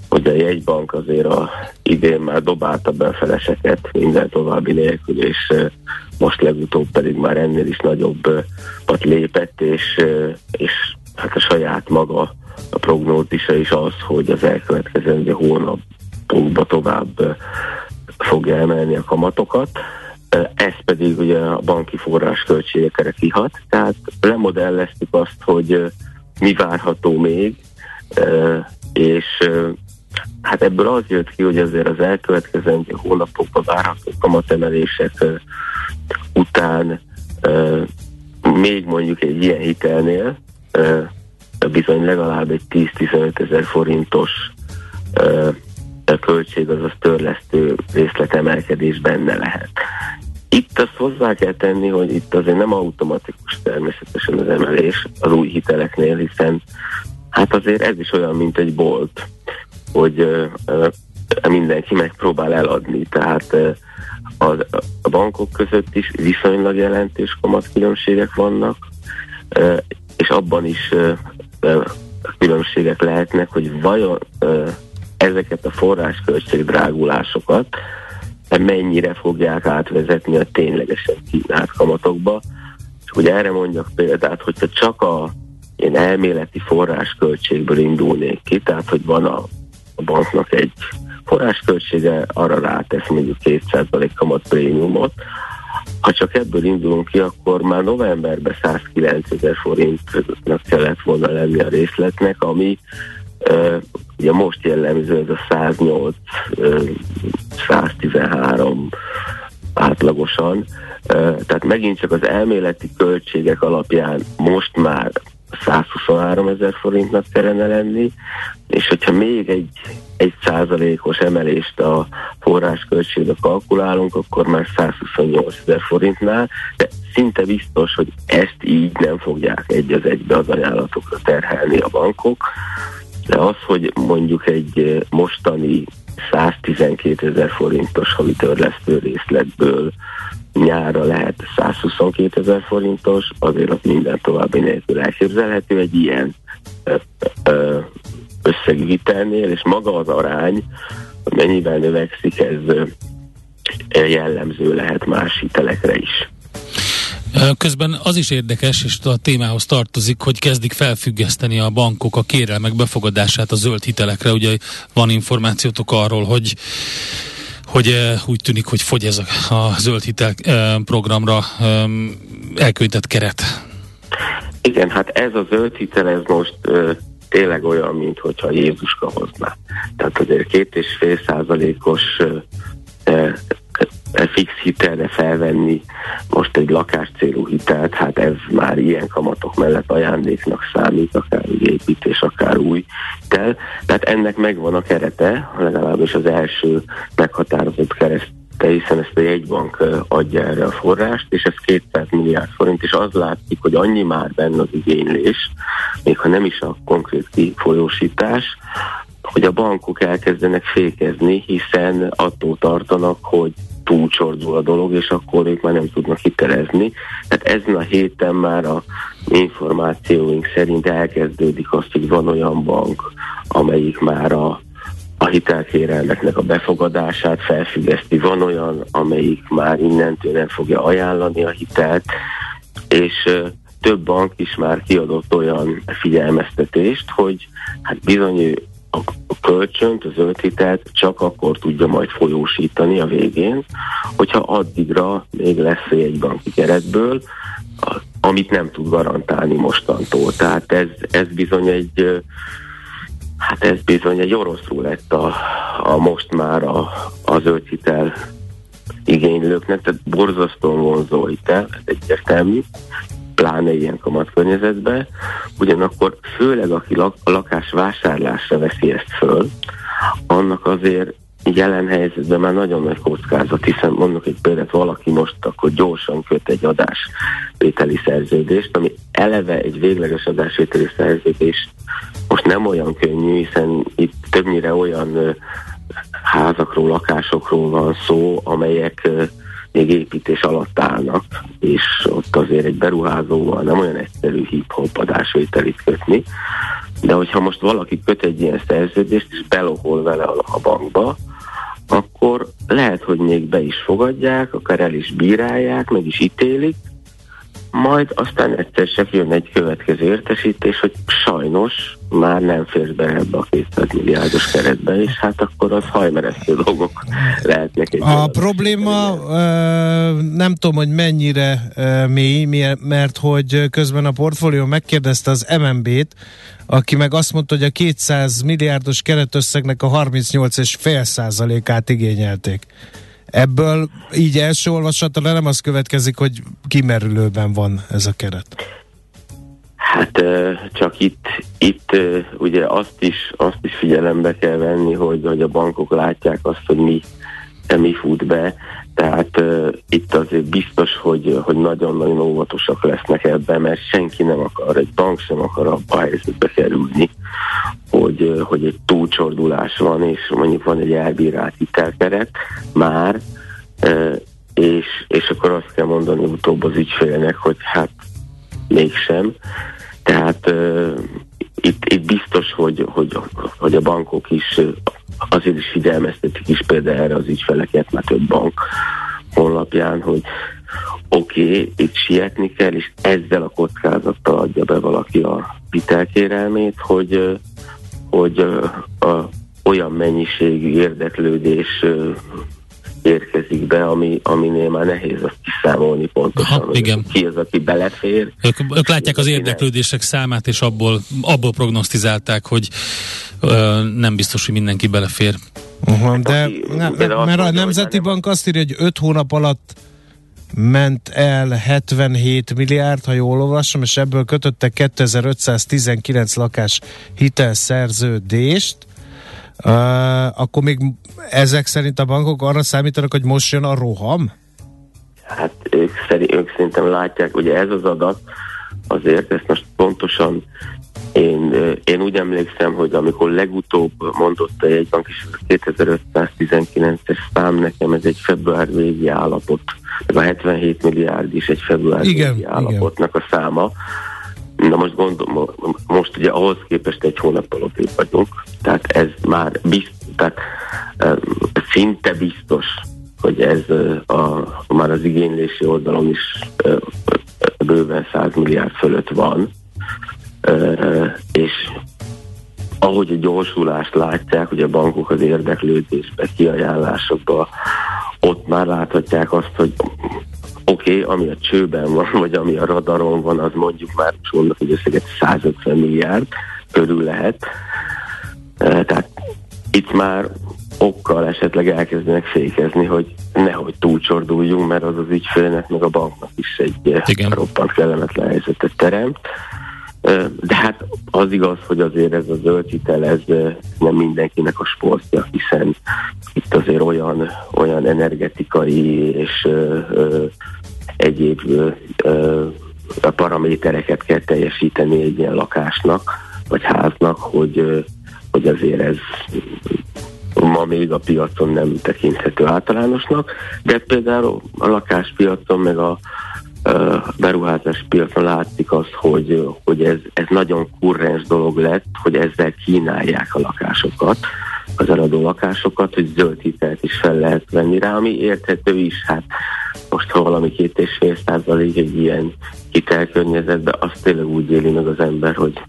hogy a jegybank azért a idén már dobálta be a feleseket minden további nélkül, és most legutóbb pedig már ennél is nagyobbat lépett, és, és hát a saját maga a prognózisa is az, hogy az elkövetkező hónapokban tovább fogja emelni a kamatokat. Ez pedig ugye a banki forrás költségekre kihat, tehát lemodelleztük azt, hogy mi várható még, és hát ebből az jött ki, hogy azért az elkövetkezendő hónapokban várható kamatemelések után még mondjuk egy ilyen hitelnél bizony legalább egy 10-15 ezer forintos ö, költség, azaz törlesztő részletemelkedés benne lehet. Itt azt hozzá kell tenni, hogy itt azért nem automatikus természetesen az emelés az új hiteleknél, hiszen hát azért ez is olyan, mint egy bolt, hogy ö, mindenki megpróbál eladni, tehát ö, a, a bankok között is viszonylag jelentős kamatkülönbségek vannak, és abban is különbségek lehetnek, hogy vajon ezeket a forrásköltség drágulásokat mennyire fogják átvezetni a ténylegesen kínált kamatokba. És hogy erre mondjak példát, hogyha csak a én elméleti forrásköltségből indulnék ki, tehát hogy van a, a banknak egy forrásköltsége, arra rátesz mondjuk 2% kamat prémiumot, ha csak ebből indulunk ki, akkor már novemberben 109 ezer forintnak kellett volna lenni a részletnek, ami uh, ugye most jellemző ez a 108, uh, 113 átlagosan, uh, tehát megint csak az elméleti költségek alapján most már 123 ezer forintnak kellene lenni, és hogyha még egy, egy százalékos emelést a forrásköltségbe kalkulálunk, akkor már 128 ezer forintnál, de szinte biztos, hogy ezt így nem fogják egy az egybe az ajánlatokra terhelni a bankok, de az, hogy mondjuk egy mostani 112 ezer forintos havi törlesztő részletből nyára lehet 122 ezer forintos, azért az minden további nélkül elképzelhető egy ilyen összegű hitelnél, és maga az arány, mennyivel növekszik, ez jellemző lehet más hitelekre is. Közben az is érdekes, és a témához tartozik, hogy kezdik felfüggeszteni a bankok a kérelmek befogadását a zöld hitelekre. Ugye van információtok arról, hogy hogy úgy tűnik, hogy fogy ez a, a zöld hitel programra elköltett keret. Igen, hát ez a zöld hitel, ez most tényleg olyan, mint hogyha Jézuska hozná. Tehát azért két és fél százalékos fix hitelre felvenni most egy lakáscélú hitelt, hát ez már ilyen kamatok mellett ajándéknak számít, akár építés, akár új hitel. Tehát ennek megvan a kerete, legalábbis az első meghatározott kereszt de hiszen ezt a jegybank adja erre a forrást, és ez 200 milliárd forint, és az látszik, hogy annyi már benne az igénylés, még ha nem is a konkrét kifolyósítás, hogy a bankok elkezdenek fékezni, hiszen attól tartanak, hogy túlcsordul a dolog, és akkor ők már nem tudnak hitelezni. Tehát ezen a héten már a információink szerint elkezdődik azt, hogy van olyan bank, amelyik már a, a hitelkérelmeknek a befogadását felfüggeszti, van olyan, amelyik már innentől nem fogja ajánlani a hitelt, és több bank is már kiadott olyan figyelmeztetést, hogy hát bizony a kölcsönt, a zöld hitelt csak akkor tudja majd folyósítani a végén, hogyha addigra még lesz egy banki keretből, amit nem tud garantálni mostantól. Tehát ez, ez bizony egy hát ez bizony egy orosz lett a, a most már a, a zöld hitel igénylőknek, tehát borzasztóan vonzó hitel, ez egyértelmű, pláne ilyen kamatkörnyezetben, ugyanakkor főleg aki lak- a lakás vásárlásra veszi ezt föl, annak azért jelen helyzetben már nagyon nagy kockázat, hiszen mondok egy példát, valaki most akkor gyorsan köt egy adásvételi szerződést, ami eleve egy végleges adásvételi szerződés most nem olyan könnyű, hiszen itt többnyire olyan házakról, lakásokról van szó, amelyek még építés alatt állnak, és ott azért egy beruházóval nem olyan egyszerű hip-hop adásvételit kötni, de hogyha most valaki köt egy ilyen szerződést, és belohol vele a bankba, akkor lehet, hogy még be is fogadják, akár el is bírálják, meg is ítélik, majd aztán egyszer csak jön egy következő értesítés, hogy sajnos már nem fér be ebbe a 200 milliárdos keretbe, és hát akkor az hajmeresztő dolgok lehetnek. Egy A probléma ö, nem tudom, hogy mennyire ö, mély, mert hogy közben a portfólió megkérdezte az MNB-t, aki meg azt mondta, hogy a 200 milliárdos keretösszegnek a 38,5 százalékát igényelték. Ebből így első olvasatra nem az következik, hogy kimerülőben van ez a keret. Hát csak itt, itt ugye azt is, azt is figyelembe kell venni, hogy, hogy a bankok látják azt, hogy mi, mi fut be, tehát itt azért biztos, hogy, hogy nagyon-nagyon óvatosak lesznek ebben, mert senki nem akar, egy bank sem akar abba a helyzetbe kerülni, hogy, hogy egy túlcsordulás van, és mondjuk van egy elbírált hitelkeret már, és, és akkor azt kell mondani utóbb az ügyfélnek, hogy hát mégsem. Tehát itt, itt biztos, hogy, hogy, hogy a bankok is azért is figyelmeztetik is például erre az ügyfeleket, mert több bank honlapján, hogy oké, okay, itt sietni kell, és ezzel a kockázattal adja be valaki a hitelkérelmét, hogy, hogy a, a, olyan mennyiségű érdeklődés érkezik be, ami, aminél már nehéz azt kiszámolni pontosan. Aha, igen. Ki az, aki belefér. Ők, ők látják az érdeklődések számát, és abból, abból prognosztizálták, hogy ö, nem biztos, hogy mindenki belefér. Uh-huh, de, aki, ne, de mert a Nemzeti Bank azt írja, hogy 5 hónap alatt ment el 77 milliárd, ha jól olvasom, és ebből kötöttek 2519 lakás hitelszerződést, Uh, akkor még ezek szerint a bankok arra számítanak, hogy most jön a roham? Hát ők, szerint, ők szerintem látják, ugye ez az adat, azért ezt most pontosan én, én úgy emlékszem, hogy amikor legutóbb mondotta egy bank, és ez a 2519-es szám nekem, ez egy február végi állapot, ez a 77 milliárd is egy február igen, állapotnak igen. a száma. Na most gondolom, most ugye ahhoz képest egy hónappal ott vagyunk, tehát ez már biztos, tehát szinte biztos, hogy ez a, már az igénylési oldalon is bőven 100 milliárd fölött van, és ahogy a gyorsulást látják, hogy a bankok az érdeklődésbe, kiajánlásokba, ott már láthatják azt, hogy oké, okay, ami a csőben van, vagy ami a radaron van, az mondjuk már mondok, hogy összeget 150 milliárd körül lehet. Tehát itt már okkal esetleg elkezdenek fékezni, hogy nehogy túlcsorduljunk, mert az az ügyfélnek, meg a banknak is egy Igen. roppant kellemetlen helyzetet teremt. De hát az igaz, hogy azért ez a zöld hitel, ez nem mindenkinek a sportja, hiszen itt azért olyan, olyan energetikai és egyéb paramétereket kell teljesíteni egy ilyen lakásnak, vagy háznak, hogy, hogy azért ez ma még a piacon nem tekinthető általánosnak, de például a lakáspiacon meg a beruházás piacon látszik az, hogy, hogy ez, ez nagyon kurrens dolog lett, hogy ezzel kínálják a lakásokat, az eladó lakásokat, hogy zöld hitelt is fel lehet venni rá, ami érthető is, hát most ha valami két és fél százalék egy ilyen hitelkörnyezetben, azt tényleg úgy éli meg az ember, hogy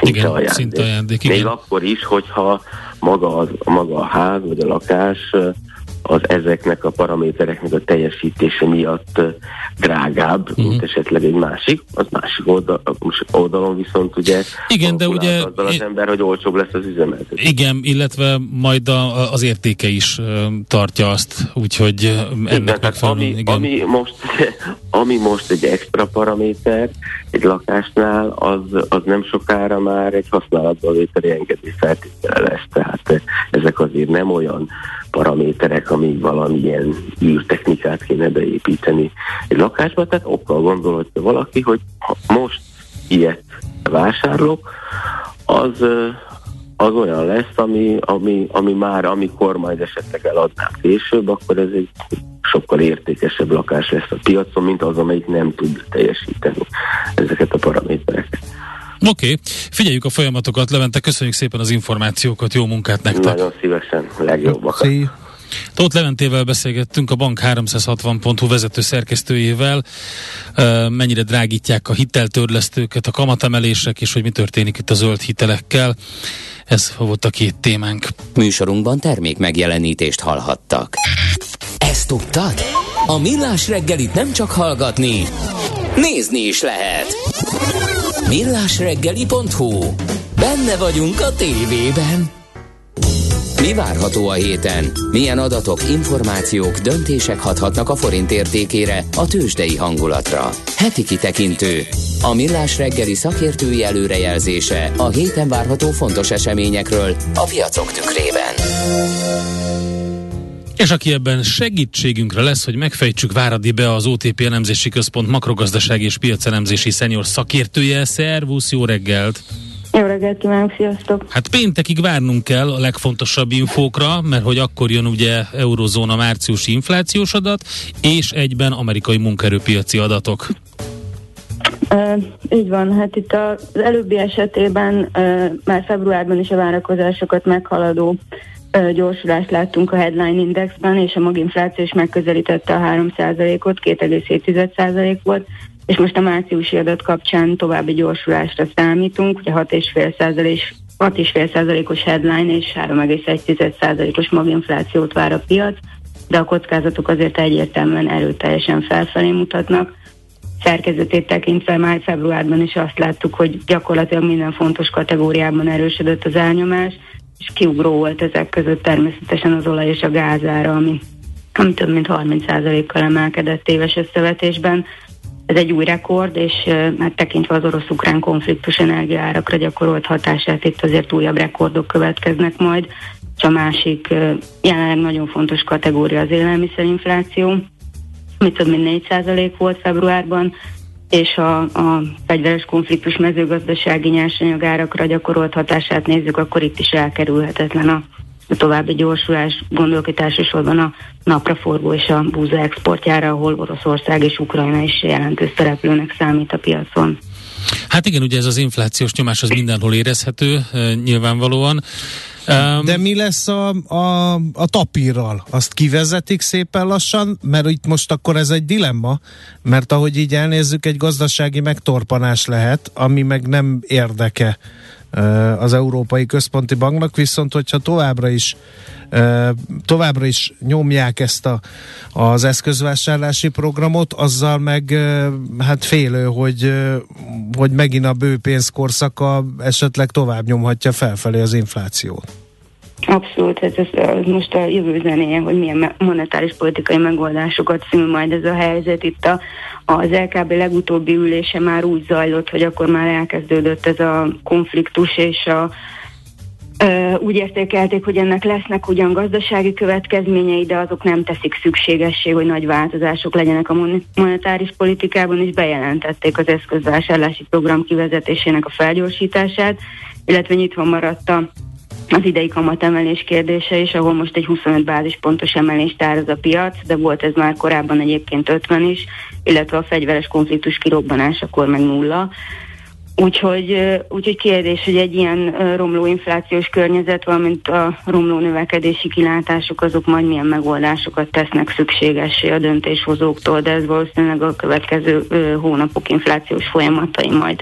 szinte igen, ajándék. Szinte ajándék igen. Még akkor is, hogyha maga, az, maga a ház vagy a lakás az ezeknek a paramétereknek a teljesítése miatt drágább, uh-huh. mint esetleg egy másik. Az másik oldal, oldalon viszont ugye igen, de ugye azzal az ember, hogy olcsóbb lesz az üzemeltetés. Igen, illetve majd a, az értéke is tartja azt, úgyhogy ennek igen, ami, igen. ami, most, ami most egy extra paraméter egy lakásnál, az, az nem sokára már egy használatba vételi engedély feltétele lesz. Tehát ezek azért nem olyan paraméterek, amíg valamilyen űrtechnikát kéne beépíteni egy lakásba, tehát okkal gondolhatja valaki, hogy ha most ilyet vásárlok, az, az olyan lesz, ami, ami, ami már, amikor majd esetleg eladnám később, akkor ez egy sokkal értékesebb lakás lesz a piacon, mint az, amelyik nem tud teljesíteni ezeket a paramétereket. Oké, okay. figyeljük a folyamatokat, Levente, köszönjük szépen az információkat, jó munkát nektek! Nagyon szívesen, legjobbakat! Tóth Leventével beszélgettünk a Bank 360.hu vezető szerkesztőjével, mennyire drágítják a hiteltörlesztőket, a kamatemelések, és hogy mi történik itt a zöld hitelekkel. Ez volt a két témánk. Műsorunkban termék megjelenítést hallhattak. Ezt tudtad? A Millás reggelit nem csak hallgatni, nézni is lehet. Millásreggeli.hu Benne vagyunk a tévében. Mi várható a héten? Milyen adatok, információk, döntések hathatnak a forint értékére, a tőzsdei hangulatra? Heti kitekintő. A Millás reggeli szakértői előrejelzése a héten várható fontos eseményekről a piacok tükrében. És aki ebben segítségünkre lesz, hogy megfejtsük Váradi be az OTP elemzési központ makrogazdasági és piacelemzési szenior szakértője. Szervusz, jó reggelt! Jó reggelt kívánok, sziasztok! Hát péntekig várnunk kell a legfontosabb infókra, mert hogy akkor jön ugye eurozóna márciusi inflációs adat, és egyben amerikai munkaerőpiaci adatok. Uh, így van, hát itt az előbbi esetében uh, már februárban is a várakozásokat meghaladó uh, gyorsulást láttunk a headline indexben, és a maginfláció is megközelítette a 3%-ot, 2,7% volt, és most a márciusi adat kapcsán további gyorsulásra számítunk, ugye 6,5%-os headline és 3,1%-os maginflációt vár a piac, de a kockázatok azért egyértelműen erőteljesen felfelé mutatnak. Szerkezetét tekintve már februárban is azt láttuk, hogy gyakorlatilag minden fontos kategóriában erősödött az elnyomás, és kiugró volt ezek között természetesen az olaj és a gázára, ami, ami több mint 30%-kal emelkedett éves összevetésben. Ez egy új rekord, és hát tekintve az orosz-ukrán konfliktus energiárakra gyakorolt hatását, itt azért újabb rekordok következnek majd. És a másik jelenleg nagyon fontos kategória az élelmiszerinfláció, ami több mint 4% volt februárban, és a, a fegyveres konfliktus mezőgazdasági nyersanyagárakra gyakorolt hatását nézzük, akkor itt is elkerülhetetlen a további gyorsulás, gondolok itt elsősorban a napraforgó és a búza exportjára, ahol Oroszország és Ukrajna is jelentős szereplőnek számít a piacon. Hát igen, ugye ez az inflációs nyomás az mindenhol érezhető, nyilvánvalóan. De mi lesz a, a, a tapírral? Azt kivezetik szépen lassan? Mert itt most akkor ez egy dilemma, mert ahogy így elnézzük, egy gazdasági megtorpanás lehet, ami meg nem érdeke az Európai Központi Banknak, viszont hogyha továbbra is továbbra is nyomják ezt a, az eszközvásárlási programot, azzal meg hát félő, hogy, hogy megint a bő pénzkorszaka esetleg tovább nyomhatja felfelé az inflációt. Abszolút, ez, ez, ez most a jövő zenéje, hogy milyen monetáris politikai megoldásokat szül majd ez a helyzet. Itt a, az LKB legutóbbi ülése már úgy zajlott, hogy akkor már elkezdődött ez a konfliktus, és a, úgy értékelték, hogy ennek lesznek ugyan gazdasági következményei, de azok nem teszik szükségessé, hogy nagy változások legyenek a monetáris politikában, és bejelentették az eszközvásárlási program kivezetésének a felgyorsítását, illetve nyitva maradt a az idei kamatemelés kérdése is, ahol most egy 25 bázispontos emelést áraz a piac, de volt ez már korábban egyébként 50 is, illetve a fegyveres konfliktus kirobbanásakor meg nulla. Úgyhogy, úgyhogy kérdés, hogy egy ilyen romló inflációs környezet, valamint a romló növekedési kilátások, azok majd milyen megoldásokat tesznek szükségessé a döntéshozóktól, de ez valószínűleg a következő hónapok inflációs folyamatai majd,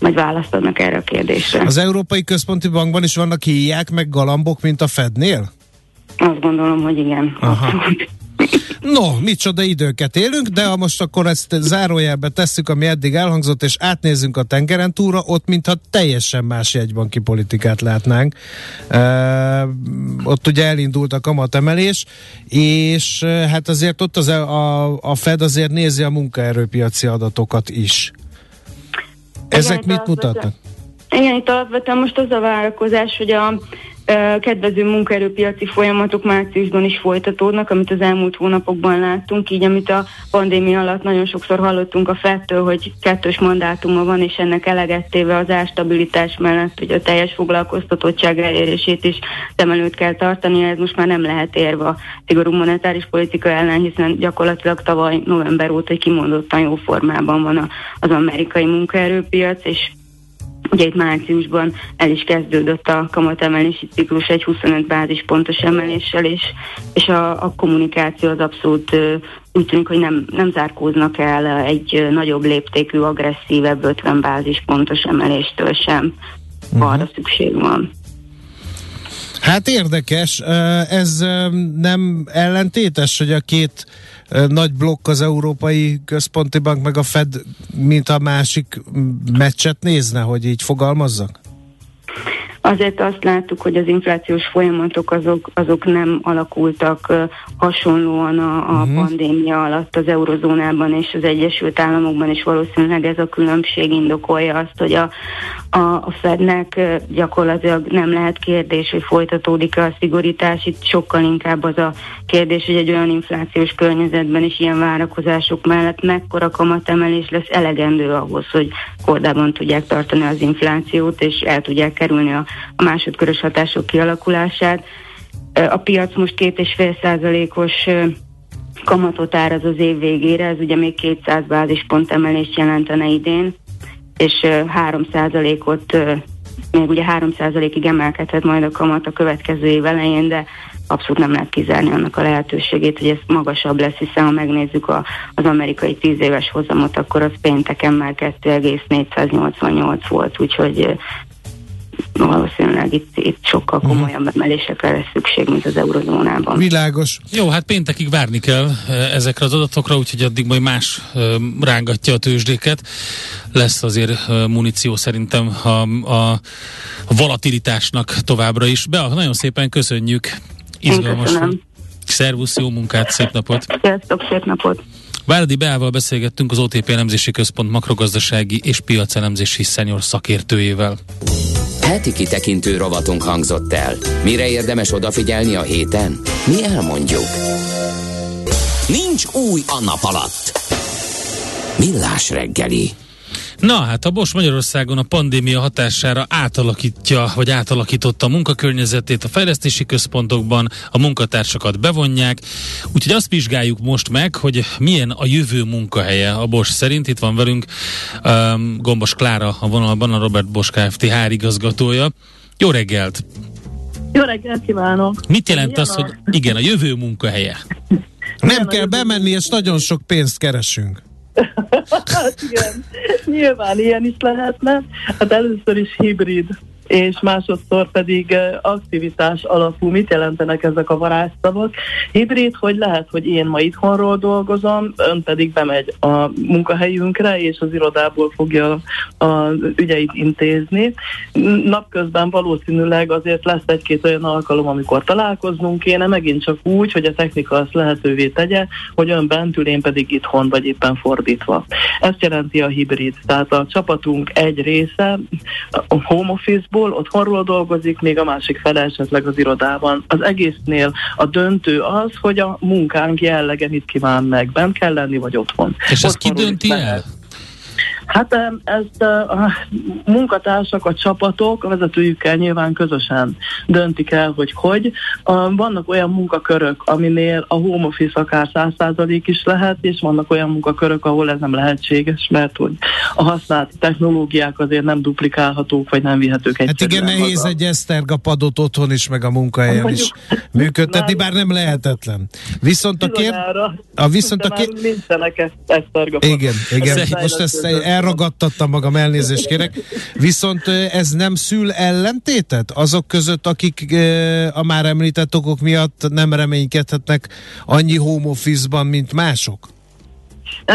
majd választ adnak erre a kérdésre. Az Európai Központi Bankban is vannak híják meg galambok, mint a Fednél? Azt gondolom, hogy igen. Aha. [LAUGHS] No, micsoda időket élünk, de ha most akkor ezt zárójelbe tesszük, ami eddig elhangzott, és átnézzünk a tengeren túra, ott mintha teljesen más jegybanki politikát látnánk. Uh, ott ugye elindult a kamatemelés, és uh, hát azért ott az, a, a Fed azért nézi a munkaerőpiaci adatokat is. Ezek igen, mit mutatnak? Igen, itt alapvetően most az a várakozás, hogy a kedvező munkaerőpiaci folyamatok márciusban is folytatódnak, amit az elmúlt hónapokban láttunk, így amit a pandémia alatt nagyon sokszor hallottunk a fettől, hogy kettős mandátuma van, és ennek elegettéve az árstabilitás mellett, hogy a teljes foglalkoztatottság elérését is szem előtt kell tartani, ez most már nem lehet érve a szigorú monetáris politika ellen, hiszen gyakorlatilag tavaly november óta kimondottan jó formában van az amerikai munkaerőpiac, és Ugye itt márciusban el is kezdődött a kamatemelési ciklus egy 25 bázispontos emeléssel, és, és a, a kommunikáció az abszolút úgy tűnik, hogy nem, nem zárkóznak el egy nagyobb léptékű, agresszívebb 50 bázispontos emeléstől sem. Uh-huh. Arra szükség van. Hát érdekes, ez nem ellentétes, hogy a két nagy blokk az Európai Központi Bank meg a Fed, mint a másik meccset nézne, hogy így fogalmazzak? Azért azt láttuk, hogy az inflációs folyamatok azok, azok nem alakultak hasonlóan a, a uh-huh. pandémia alatt az eurozónában és az Egyesült Államokban, és valószínűleg ez a különbség indokolja azt, hogy a, a, a Fednek gyakorlatilag nem lehet kérdés, hogy folytatódik-e a szigorítás. Itt sokkal inkább az a kérdés, hogy egy olyan inflációs környezetben is ilyen várakozások mellett mekkora kamatemelés lesz elegendő ahhoz, hogy kordában tudják tartani az inflációt, és el tudják kerülni a, a másodkörös hatások kialakulását. A piac most két és fél százalékos kamatot áraz az év végére, ez ugye még 200 bázispont emelést jelentene idén és 3%-ot, még ugye 3%-ig emelkedhet majd a kamat a következő év elején, de abszolút nem lehet kizárni annak a lehetőségét, hogy ez magasabb lesz, hiszen ha megnézzük a, az amerikai 10 éves hozamot, akkor az pénteken már 2,488 volt, úgyhogy valószínűleg itt, itt sokkal mhm. komolyabb emelésekre lesz szükség, mint az eurozónában. Világos. Jó, hát péntekig várni kell ezekre az adatokra, úgyhogy addig majd más rángatja a tőzsdéket. Lesz azért muníció szerintem a, a volatilitásnak továbbra is. Be, nagyon szépen köszönjük. Izgalmas. Szervusz, jó munkát, szép napot! Sziasztok, szép napot! Várdi Beával beszélgettünk az OTP elemzési központ makrogazdasági és piacelemzési szenyor szakértőjével. Heti kitekintő rovatunk hangzott el. Mire érdemes odafigyelni a héten? Mi elmondjuk. Nincs új a nap alatt. Millás reggeli. Na hát a Bosch Magyarországon a pandémia hatására átalakítja, vagy átalakította a munkakörnyezetét a fejlesztési központokban, a munkatársakat bevonják, úgyhogy azt vizsgáljuk most meg, hogy milyen a jövő munkahelye a Bosch szerint. Itt van velünk um, Gombos Klára a vonalban, a Robert Bosch Kft. HR igazgatója. Jó reggelt! Jó reggelt kívánok! Mit jelent az, hogy igen, a jövő munkahelye? [LAUGHS] Nem kell bemenni, és nagyon sok pénzt keresünk. Hát [LAUGHS] igen, nyilván ilyen is lehetne. Hát először is hibrid és másodszor pedig aktivitás alapú. Mit jelentenek ezek a varázsszavak? Hibrid, hogy lehet, hogy én ma itthonról dolgozom, ön pedig bemegy a munkahelyünkre, és az irodából fogja az ügyeit intézni. Napközben valószínűleg azért lesz egy-két olyan alkalom, amikor találkoznunk kéne, megint csak úgy, hogy a technika azt lehetővé tegye, hogy ön bent ül, én pedig itthon, vagy éppen fordítva. Ezt jelenti a hibrid. Tehát a csapatunk egy része a home office otthonból, otthonról dolgozik, még a másik fele esetleg az irodában. Az egésznél a döntő az, hogy a munkánk jellege mit kíván meg, bent kell lenni, vagy otthon. És ezt ki dönti el? Hát ezt a munkatársak, a csapatok, a vezetőjükkel nyilván közösen döntik el, hogy hogy. Vannak olyan munkakörök, aminél a home office akár 100% is lehet, és vannak olyan munkakörök, ahol ez nem lehetséges, mert hogy a használt technológiák azért nem duplikálhatók, vagy nem vihetők egy. Hát igen, nehéz egy esztergapadot otthon is, meg a munkahelyen is működtetni, bár nem lehetetlen. Viszont a kér... A viszont a kér... Nincsenek esztergapadot. Igen, igen. Most ezt elragadtattam magam, elnézést kérek. Viszont ez nem szül ellentétet azok között, akik a már említett okok miatt nem reménykedhetnek annyi home office-ban, mint mások? De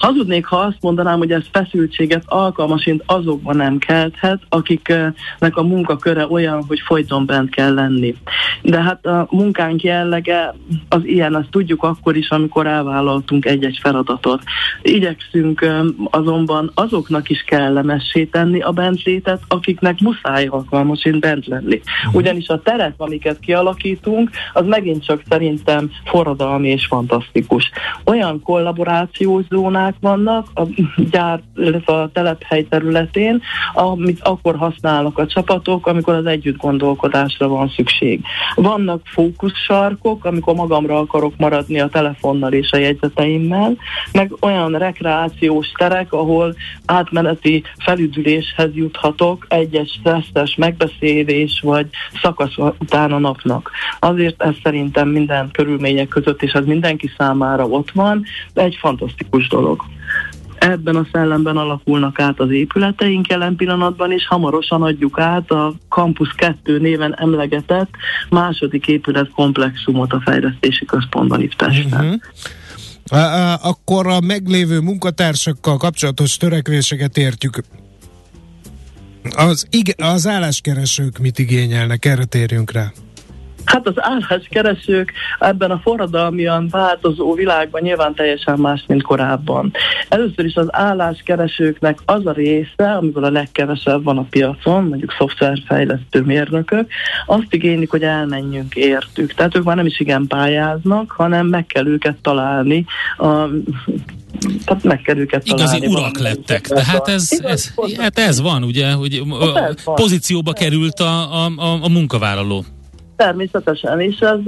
Hazudnék, ha azt mondanám, hogy ez feszültséget alkalmasint azokban nem kelthet, akiknek a munkaköre olyan, hogy folyton bent kell lenni. De hát a munkánk jellege az ilyen, azt tudjuk akkor is, amikor elvállaltunk egy-egy feladatot. Igyekszünk azonban azoknak is kellemessé tenni a bentlétet, akiknek muszáj alkalmasint bent lenni. Mhm. Ugyanis a teret, amiket kialakítunk, az megint csak szerintem forradalmi és fantasztikus. Olyan kollaborációs zónák vannak a gyár, illetve a telephely területén, amit akkor használnak a csapatok, amikor az együtt gondolkodásra van szükség. Vannak fókuszsarkok, amikor magamra akarok maradni a telefonnal és a jegyzeteimmel, meg olyan rekreációs terek, ahol átmeneti felüdüléshez juthatok egyes stresszes megbeszélés vagy szakasz után a napnak. Azért ez szerintem minden körülmények között, és ez mindenki számára ott van, de egy fantasztikus dolog ebben a szellemben alakulnak át az épületeink jelen pillanatban, és hamarosan adjuk át a Campus 2 néven emlegetett második épület komplexumot a fejlesztési központban itt Pesten. Uh-huh. Akkor a meglévő munkatársakkal kapcsolatos törekvéseket értjük. Az, az álláskeresők mit igényelnek? Erre térjünk rá. Hát az álláskeresők ebben a forradalmian változó világban nyilván teljesen más, mint korábban. Először is az álláskeresőknek az a része, amiből a legkevesebb van a piacon, mondjuk szoftverfejlesztő mérnökök, azt igénylik, hogy elmenjünk értük. Tehát ők már nem is igen pályáznak, hanem meg kell őket találni a tehát meg kell őket találni. Igazi urak lettek. Tehát ez, ez, hát ez van, ugye, hogy pozícióba került a, a, a, a munkavállaló. Természetesen, és ez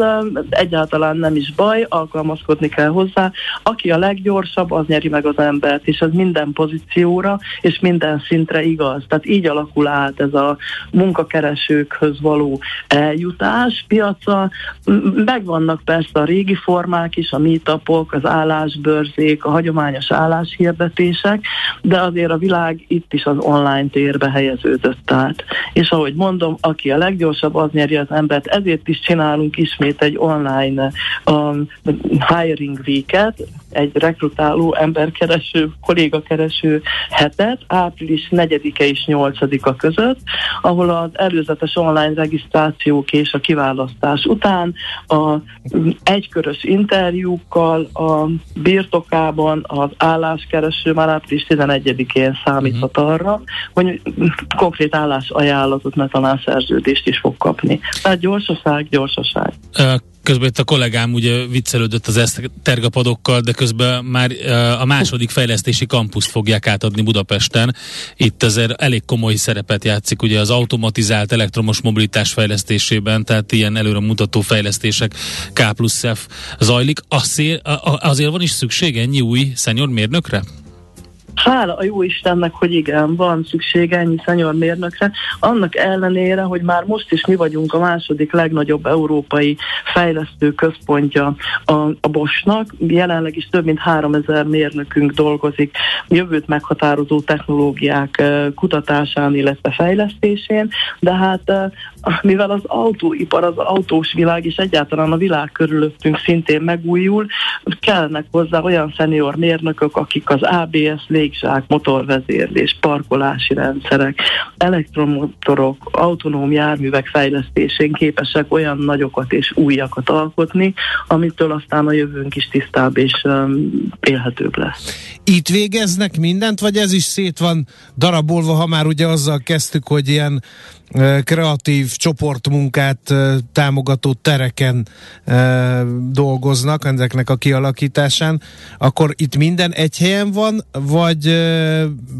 egyáltalán nem is baj, alkalmazkodni kell hozzá. Aki a leggyorsabb, az nyeri meg az embert, és ez minden pozícióra és minden szintre igaz. Tehát így alakul át ez a munkakeresőkhöz való eljutás piaca. Megvannak persze a régi formák is, a meetupok, az állásbörzék, a hagyományos álláshirdetések, de azért a világ itt is az online térbe helyeződött át. És ahogy mondom, aki a leggyorsabb, az nyeri az embert ezért is csinálunk ismét egy online um, hiring week-et, egy rekrutáló, emberkereső, kollégakereső hetet, április 4-e és 8-a között, ahol az előzetes online regisztrációk és a kiválasztás után a egykörös interjúkkal a birtokában az álláskereső már április 11-én számíthat uh-huh. arra, hogy konkrét állásajánlatot, mert talán szerződést is fog kapni. Tehát gyorsaság, gyorsaság. Közben itt a kollégám ugye viccelődött az esztergapadokkal, de közben már a második fejlesztési kampuszt fogják átadni Budapesten. Itt azért elég komoly szerepet játszik ugye az automatizált elektromos mobilitás fejlesztésében, tehát ilyen előre mutató fejlesztések K plusz F zajlik. Azért, azért van is szükség ennyi új szenyor mérnökre? Hála a jó Istennek, hogy igen, van szüksége ennyi szenyor mérnökre, annak ellenére, hogy már most is mi vagyunk a második legnagyobb európai fejlesztő központja a, a Bosnak, jelenleg is több mint 3000 mérnökünk dolgozik jövőt meghatározó technológiák kutatásán, illetve fejlesztésén, de hát mivel az autóipar, az autós világ és egyáltalán a világ körülöttünk szintén megújul, kellnek hozzá olyan szenior mérnökök, akik az ABS légzsák, motorvezérlés, parkolási rendszerek, elektromotorok, autonóm járművek fejlesztésén képesek olyan nagyokat és újakat alkotni, amitől aztán a jövőnk is tisztább és um, élhetőbb lesz. Itt végeznek mindent, vagy ez is szét van darabolva, ha már ugye azzal kezdtük, hogy ilyen kreatív csoportmunkát támogató tereken dolgoznak ezeknek a kialakításán, akkor itt minden egy helyen van, vagy,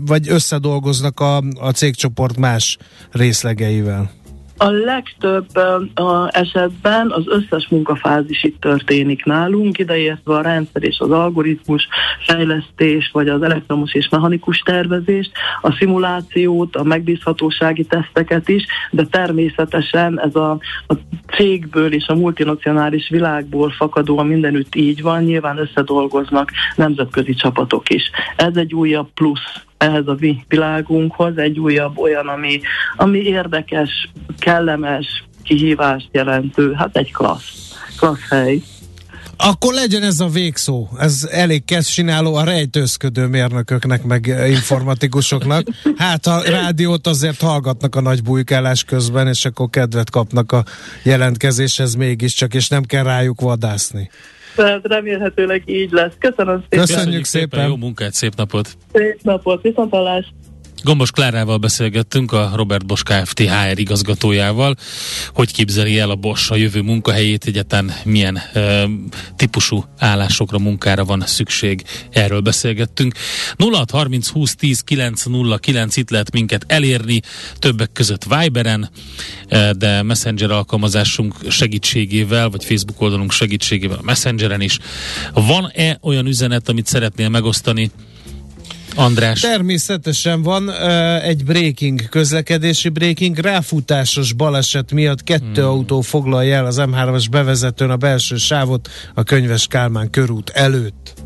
vagy összedolgoznak a, a cégcsoport más részlegeivel? A legtöbb a esetben az összes munkafázis itt történik nálunk, ideértve a rendszer és az algoritmus fejlesztés, vagy az elektromos és mechanikus tervezést, a szimulációt, a megbízhatósági teszteket is, de természetesen ez a, a cégből és a multinacionális világból fakadóan mindenütt így van, nyilván összedolgoznak nemzetközi csapatok is. Ez egy újabb plusz ehhez a világunkhoz, egy újabb olyan, ami, ami érdekes, kellemes, kihívást jelentő, hát egy klassz, klassz hely. Akkor legyen ez a végszó. Ez elég kezdsináló a rejtőzködő mérnököknek, meg informatikusoknak. Hát a rádiót azért hallgatnak a nagy bujkálás közben, és akkor kedvet kapnak a jelentkezéshez mégiscsak, és nem kell rájuk vadászni. Tehát remélhetőleg így lesz. Köszönöm szépen. Köszönjük szépen. Jó munkát, szép napot. Szép napot, viszontalás. Gombos Klárával beszélgettünk, a Robert Bosch Kft. HR igazgatójával, hogy képzeli el a Bosch a jövő munkahelyét, egyáltalán milyen e, típusú állásokra, munkára van szükség. Erről beszélgettünk. 0630 20 10 909 itt lehet minket elérni, többek között Viberen, de Messenger alkalmazásunk segítségével, vagy Facebook oldalunk segítségével a Messengeren is. Van-e olyan üzenet, amit szeretnél megosztani András. Természetesen van uh, egy breaking, közlekedési breaking, ráfutásos baleset miatt kettő hmm. autó foglalja el az M3-as bevezetőn a belső sávot a Könyves Kálmán körút előtt.